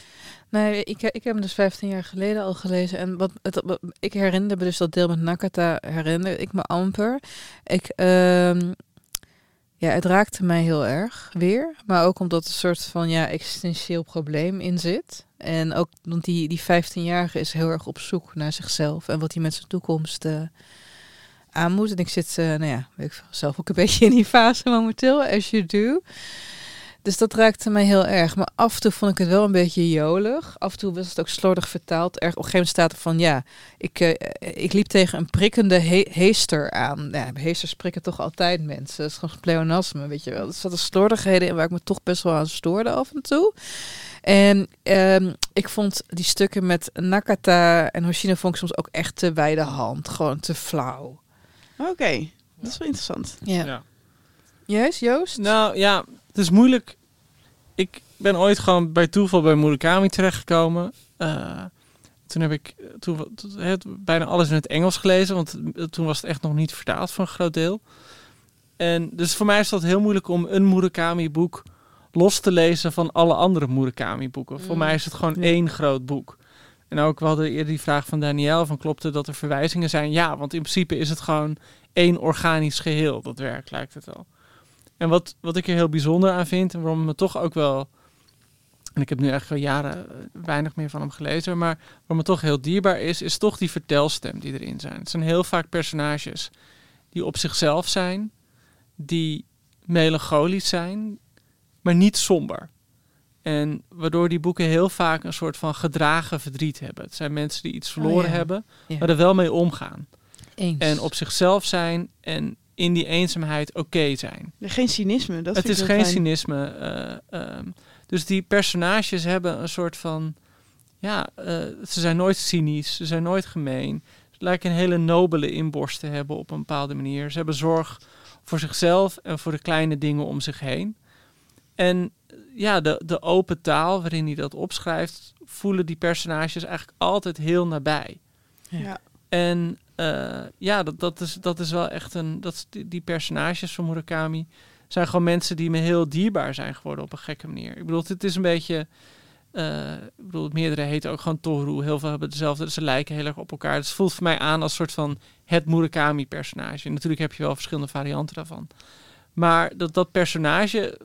Nee, ik, ik heb hem dus 15 jaar geleden al gelezen. En wat, het, ik herinnerde me dus dat deel met Nakata, herinner ik me amper. Ik, ehm, ja, het raakte mij heel erg weer. Maar ook omdat er een soort van ja, existentieel probleem in zit. En ook, want die, die 15-jarige is heel erg op zoek naar zichzelf. En wat hij met zijn toekomst eh, aan moet. En ik zit, eh, nou ja, ik zelf ook een beetje in die fase momenteel, as you do. Dus dat raakte mij heel erg. Maar af en toe vond ik het wel een beetje jolig. Af en toe was het ook slordig vertaald. Er, op een gegeven moment staat er van, ja, ik, eh, ik liep tegen een prikkende he- heester aan. Ja, heesters prikken toch altijd mensen. Dat is gewoon pleonasme, weet je wel. Er zaten slordigheden in waar ik me toch best wel aan stoorde af en toe. En ehm, ik vond die stukken met Nakata en Hoshino vond ik soms ook echt te wijde hand. Gewoon te flauw. Oké, dat is wel interessant. Ja. Ja. Juist, Joost? Nou ja, het is moeilijk. Ik ben ooit gewoon bij toeval bij Murakami terechtgekomen. Eh, toen heb ik toen, het, bijna alles in het Engels gelezen, want eh, toen was het echt nog niet vertaald voor een groot deel. En dus voor mij is dat heel moeilijk om een Murakami-boek los te lezen van alle andere Murakami-boeken. Voor Mm. mij is het gewoon één groot boek. En ook, we hadden eerder die vraag van Daniel, van klopt het dat er verwijzingen zijn? Ja, want in principe is het gewoon één organisch geheel, dat werk lijkt het wel. En wat, wat ik er heel bijzonder aan vind, en waarom me toch ook wel... En ik heb nu echt al jaren eh, weinig meer van hem gelezen, maar wat me toch heel dierbaar is, is toch die vertelstem die erin zijn. Het zijn heel vaak personages die op zichzelf zijn, die melancholisch zijn, maar niet somber. En waardoor die boeken heel vaak een soort van gedragen verdriet hebben. Het zijn mensen die iets verloren ja. hebben, Ja. maar er wel mee omgaan. Eens. En op zichzelf zijn en in die eenzaamheid oké zijn. Geen cynisme. Dat het vind is geen fijn. cynisme. eh, ehm, dus die personages hebben een soort van... Ja, eh, ze zijn nooit cynisch. Ze zijn nooit gemeen. Ze lijken een hele nobele inborst te hebben op een bepaalde manier. Ze hebben zorg voor zichzelf en voor de kleine dingen om zich heen. En eh, ja, de, de open taal waarin hij dat opschrijft... voelen die personages eigenlijk altijd heel nabij. Ja. En eh, ja, dat, dat, is, dat is wel echt een. Dat, die, personages van Murakami zijn gewoon mensen die me heel dierbaar zijn geworden op een gekke manier. Ik bedoel, het is een beetje. eh, ik bedoel, meerdere heten ook gewoon Toru. Heel veel hebben dezelfde. Ze lijken heel erg op elkaar. Dus het voelt voor mij aan als soort van het Murakami-personage. Natuurlijk heb je wel verschillende varianten daarvan. Maar dat, dat personage.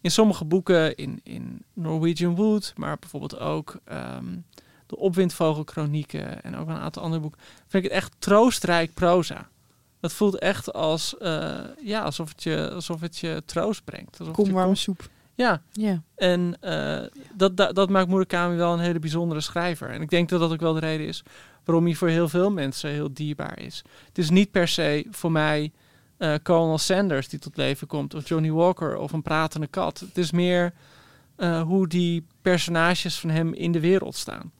In sommige boeken, in, in Norwegian Wood, maar bijvoorbeeld ook ehm, de Opwindvogelchronieken en ook wel een aantal andere boeken, vind ik het echt troostrijk proza. Dat voelt echt als, eh, ja, alsof, het je, alsof het je troost brengt. Alsof Kom warme soep. Ja. Ja. En eh, dat, dat, dat maakt Murakami wel een hele bijzondere schrijver. En ik denk dat dat ook wel de reden is waarom hij voor heel veel mensen heel dierbaar is. Het is niet per se voor mij eh Colonel Sanders die tot leven komt, of Johnny Walker of een pratende kat. Het is meer hoe die personages van hem in de wereld staan.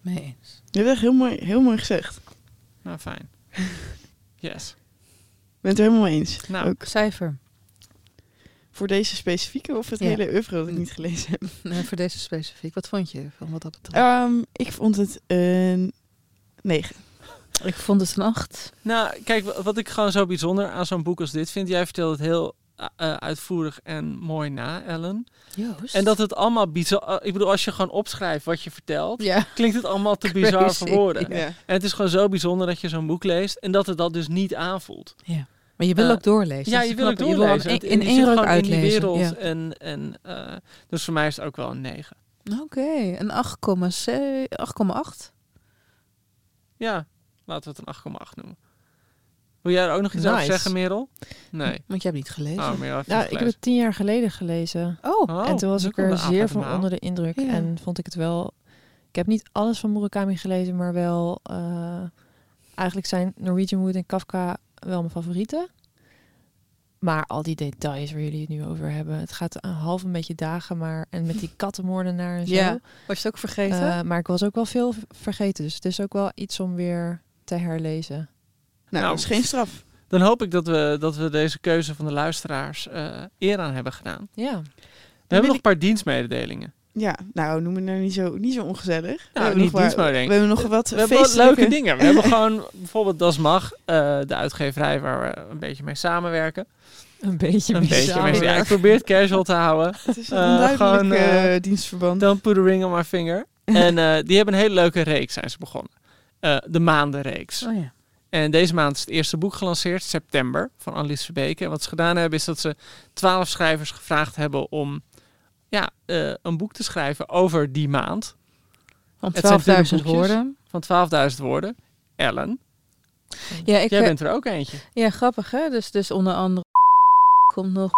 Mee eens. Je hebt echt heel mooi, heel mooi gezegd. Nou, fijn. Yes. Ik ben het er helemaal mee eens. Nou, Ook. Cijfer. Voor deze specifieke of het Ja. hele oeuvre dat ik niet gelezen heb? Nee, voor deze specifiek. Wat vond je van wat dat betreft? Ehm, ik vond het een 9. Ik vond het een 8. Nou, kijk, wa- wat ik gewoon zo bijzonder aan zo'n boek als dit vind. Jij vertelt het heel eh, eh, uitvoerig en mooi na, Ellen. Joost. En dat het allemaal bizar... eh, ik bedoel, als je gewoon opschrijft wat je vertelt... Ja. klinkt het allemaal te bizar voor woorden. Ja. En het is gewoon zo bijzonder dat je zo'n boek leest... en dat het dat dus niet aanvoelt. Ja. Maar je wil ook doorlezen. Ja, je wil ook knap. Je wil doorlezen. in, één ruk gewoon in die uitlezen. wereld. Ja. En, en, dus voor mij is het ook wel een 9. Oké, een 8,7 8,8. Ja, laten we het een 8,8 noemen. Wil jij er ook nog iets over zeggen, Merel? Nee. Want je hebt niet gelezen. Oh, Merel Nou, ik heb het tien jaar geleden gelezen. Oh, Oh, en toen was ik er zeer van onder de indruk. Ja. En vond ik het wel... Ik heb niet alles van Murakami gelezen, maar wel... eh, eigenlijk zijn Norwegian Wood en Kafka wel mijn favorieten. Maar al die details waar jullie het nu over hebben. Het gaat een half een beetje dagen, maar... En met die kattenmoordenaar en zo. Ja. Was je het ook vergeten? Eh, maar ik was ook wel veel vergeten. Dus het is ook wel iets om weer te herlezen. Nou, Nou, dat is geen straf. Dan hoop ik dat we, dat we deze keuze van de luisteraars eh, eer aan hebben gedaan. Ja. We hebben nog een paar dienstmededelingen. Ja, nou, noem het nou niet zo, niet zo ongezellig. we Nou, hebben niet nog waar-. We hebben nog wat We hebben leuke dingen. We hebben gewoon bijvoorbeeld Das Mag, eh, de uitgeverij waar we een beetje mee samenwerken. Een beetje Een beetje mee. Ja, ik probeer het casual te houden. Het is een Eh, gewoon, dienstverband. Don't put a ring on my finger. En die hebben een hele leuke reeks zijn ze begonnen. De maandenreeks. oh ja. En deze maand is het eerste boek gelanceerd, september, van Annelies Verbeke. En wat ze gedaan hebben, is dat ze twaalf schrijvers gevraagd hebben om ja, eh, een boek te schrijven over die maand. Van Het zijn dunne 12.000 boekjes. woorden. Van 12.000 woorden. Ellen, Ja, ik, jij bent er ook eentje. ja, grappig hè. Dus, dus onder andere komt nog...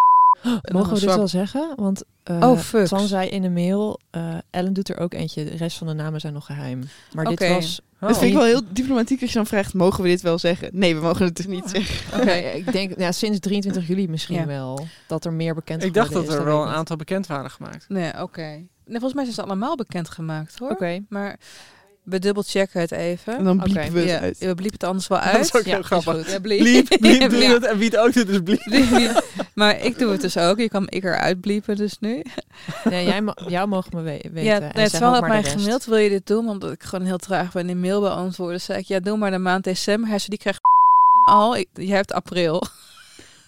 Mogen we dit wel zeggen? Want eh Oh. Twan zei in de mail, eh, Ellen doet er ook eentje. De rest van de namen zijn nog geheim. Maar dit was... Dat vind ik wel heel diplomatiek als je dan vraagt, mogen we dit wel zeggen? Nee, we mogen het dus niet zeggen. Oké, ik denk ja, sinds 23 juli misschien Ja. wel. Dat er meer bekend Ik dacht dat er wel een aantal bekend waren gemaakt. Nee, oké. Nee, volgens mij zijn ze allemaal bekendgemaakt hoor. Oké. Maar we dubbelchecken het even. En dan bliepen we het ja, uit. we bliepen het anders wel Dat uit. is ook Ja, heel grappig. goed. Ja, bliep. Bliep, bliep, doe Ja. het. En wie het ook doet, is bliep. Bliep. maar ik doe het dus ook. Je kan ik eruit bliepen dus nu. Nee, jij ma- jou mogen me we- weten. Ja, En nee, het zeg wel op mij gemaild. Wil je dit doen? Omdat ik gewoon heel traag ben in mail beantwoorden. Zei ik, ja, doe maar de maand december. Hij zei, die krijgt al. Je hebt april.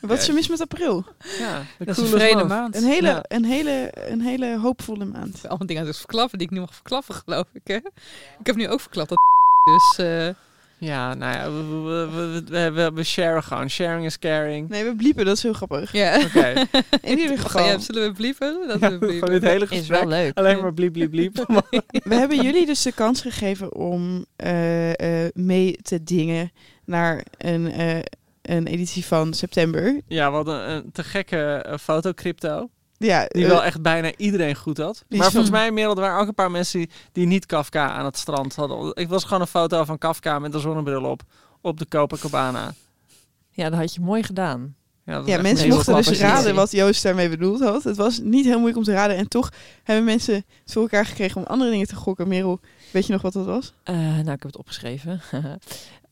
Wat is er mis met april? Ja, de Dat is een vrede maand. Een hele, Ja. een hele, een hele hoopvolle maand. Allemaal dingen aan het verklappen die ik nu mag verklappen, geloof ik. Hè? Ik heb nu ook verklapt dat dus... eh, Ja, nou ja, we, we, we, we, we, we sharen gewoon. Sharing is caring. Nee, we bliepen, dat is heel grappig. ja. Oké. In ieder geval, jij- zullen we bliepen? Dat Ja, we bliepen. Van dit hele Is wel leuk. Alleen maar bliep, bliep, bliep. we hebben jullie dus de kans gegeven om eh, eh, mee te dingen naar een, eh, een editie van september. Ja, we hadden een te gekke eh, fotocrypto. Ja, Die eh, wel echt bijna iedereen goed had. Die Maar volgens mij, Merel, er waren ook een paar mensen die, die niet Kafka aan het strand hadden. Ik was gewoon een foto van Kafka met een zonnebril op. Op de Copacabana. Ja, dat had je mooi gedaan. Ja, mensen mochten dus raden wat Joost daarmee bedoeld had. Het was niet heel moeilijk om te raden. En toch hebben mensen het voor elkaar gekregen om andere dingen te gokken. Merel, weet je nog wat dat was? Eh, nou, ik heb het opgeschreven.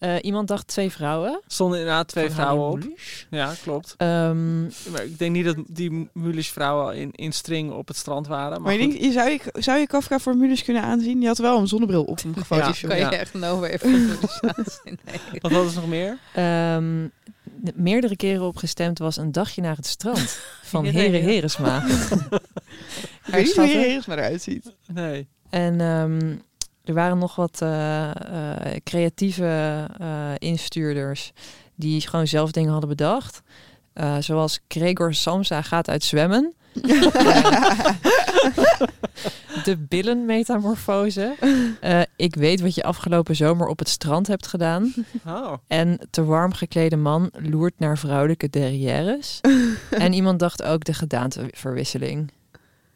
Eh, iemand dacht twee vrouwen. stonden inderdaad twee Van vrouwen op. Mulisch. Ja, klopt. Ehm, Maar ik denk niet dat die Mulisch vrouwen in, in string op het strand waren. Maar, Maar, je zou, je, zou je Kafka voor Mulus kunnen aanzien? Die had wel een zonnebril op hem gefotoshopt. Kan je Ja. echt nowhere even nee. Wat hadden ze nog meer? ehm, de- meerdere keren opgestemd was een dagje naar het strand van Ja, Heren ja. Heresma. Ik weet niet hoe Herschatten. Heres maar eruit ziet. Nee. En ehm, er waren nog wat eh, eh, creatieve eh, instuurders die gewoon zelf dingen hadden bedacht. Eh, zoals Gregor Samsa gaat uit zwemmen. De billenmetamorfose. Eh ik weet wat je afgelopen zomer op het strand hebt gedaan. Oh. En te warm geklede man loert naar vrouwelijke derrières. en iemand dacht ook de gedaanteverwisseling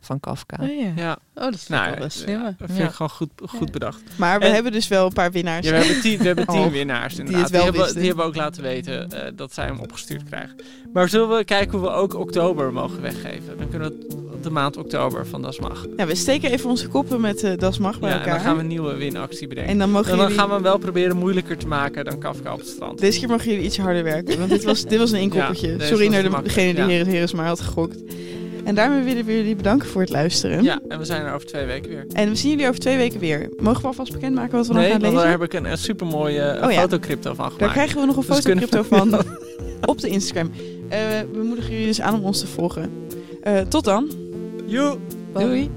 van Kafka. Oh ja. Ja. Oh, dat is Nou, wel best ja, slim. hè? dat vind Ja. ik gewoon goed, goed bedacht. Maar we En- hebben dus wel een paar winnaars. Ja, we hebben tien, we hebben tien Oh, winnaars die inderdaad. het wel hebben, die hebben ook laten weten eh, dat zij hem opgestuurd krijgen. Maar zullen we kijken hoe we ook oktober mogen weggeven? Dan kunnen we de maand oktober van Das Mag. Ja, we steken even onze koppen met eh Das Mag bij Ja, en elkaar. dan gaan we een nieuwe winactie bedenken. En dan mogen en dan jullie- gaan we hem wel proberen moeilijker te maken dan Kafka op het strand. Deze keer mogen jullie iets harder werken, want dit was, dit was een inkoppertje. Ja, Sorry naar de, degene die ja. Heren Heres maar had gegokt. En daarmee willen we jullie bedanken voor het luisteren. Ja, en we zijn er over twee weken weer. En we zien jullie over twee weken weer. Mogen we alvast bekendmaken wat we nee, dan gaan lezen? daar heb ik een, een supermooie Oh ja. fotocrypto van gemaakt. Daar krijgen we nog een Dus fotocrypto van op de Instagram. Eh, we moedigen jullie dus aan om ons te volgen. Eh, tot dan. Joe. Doei.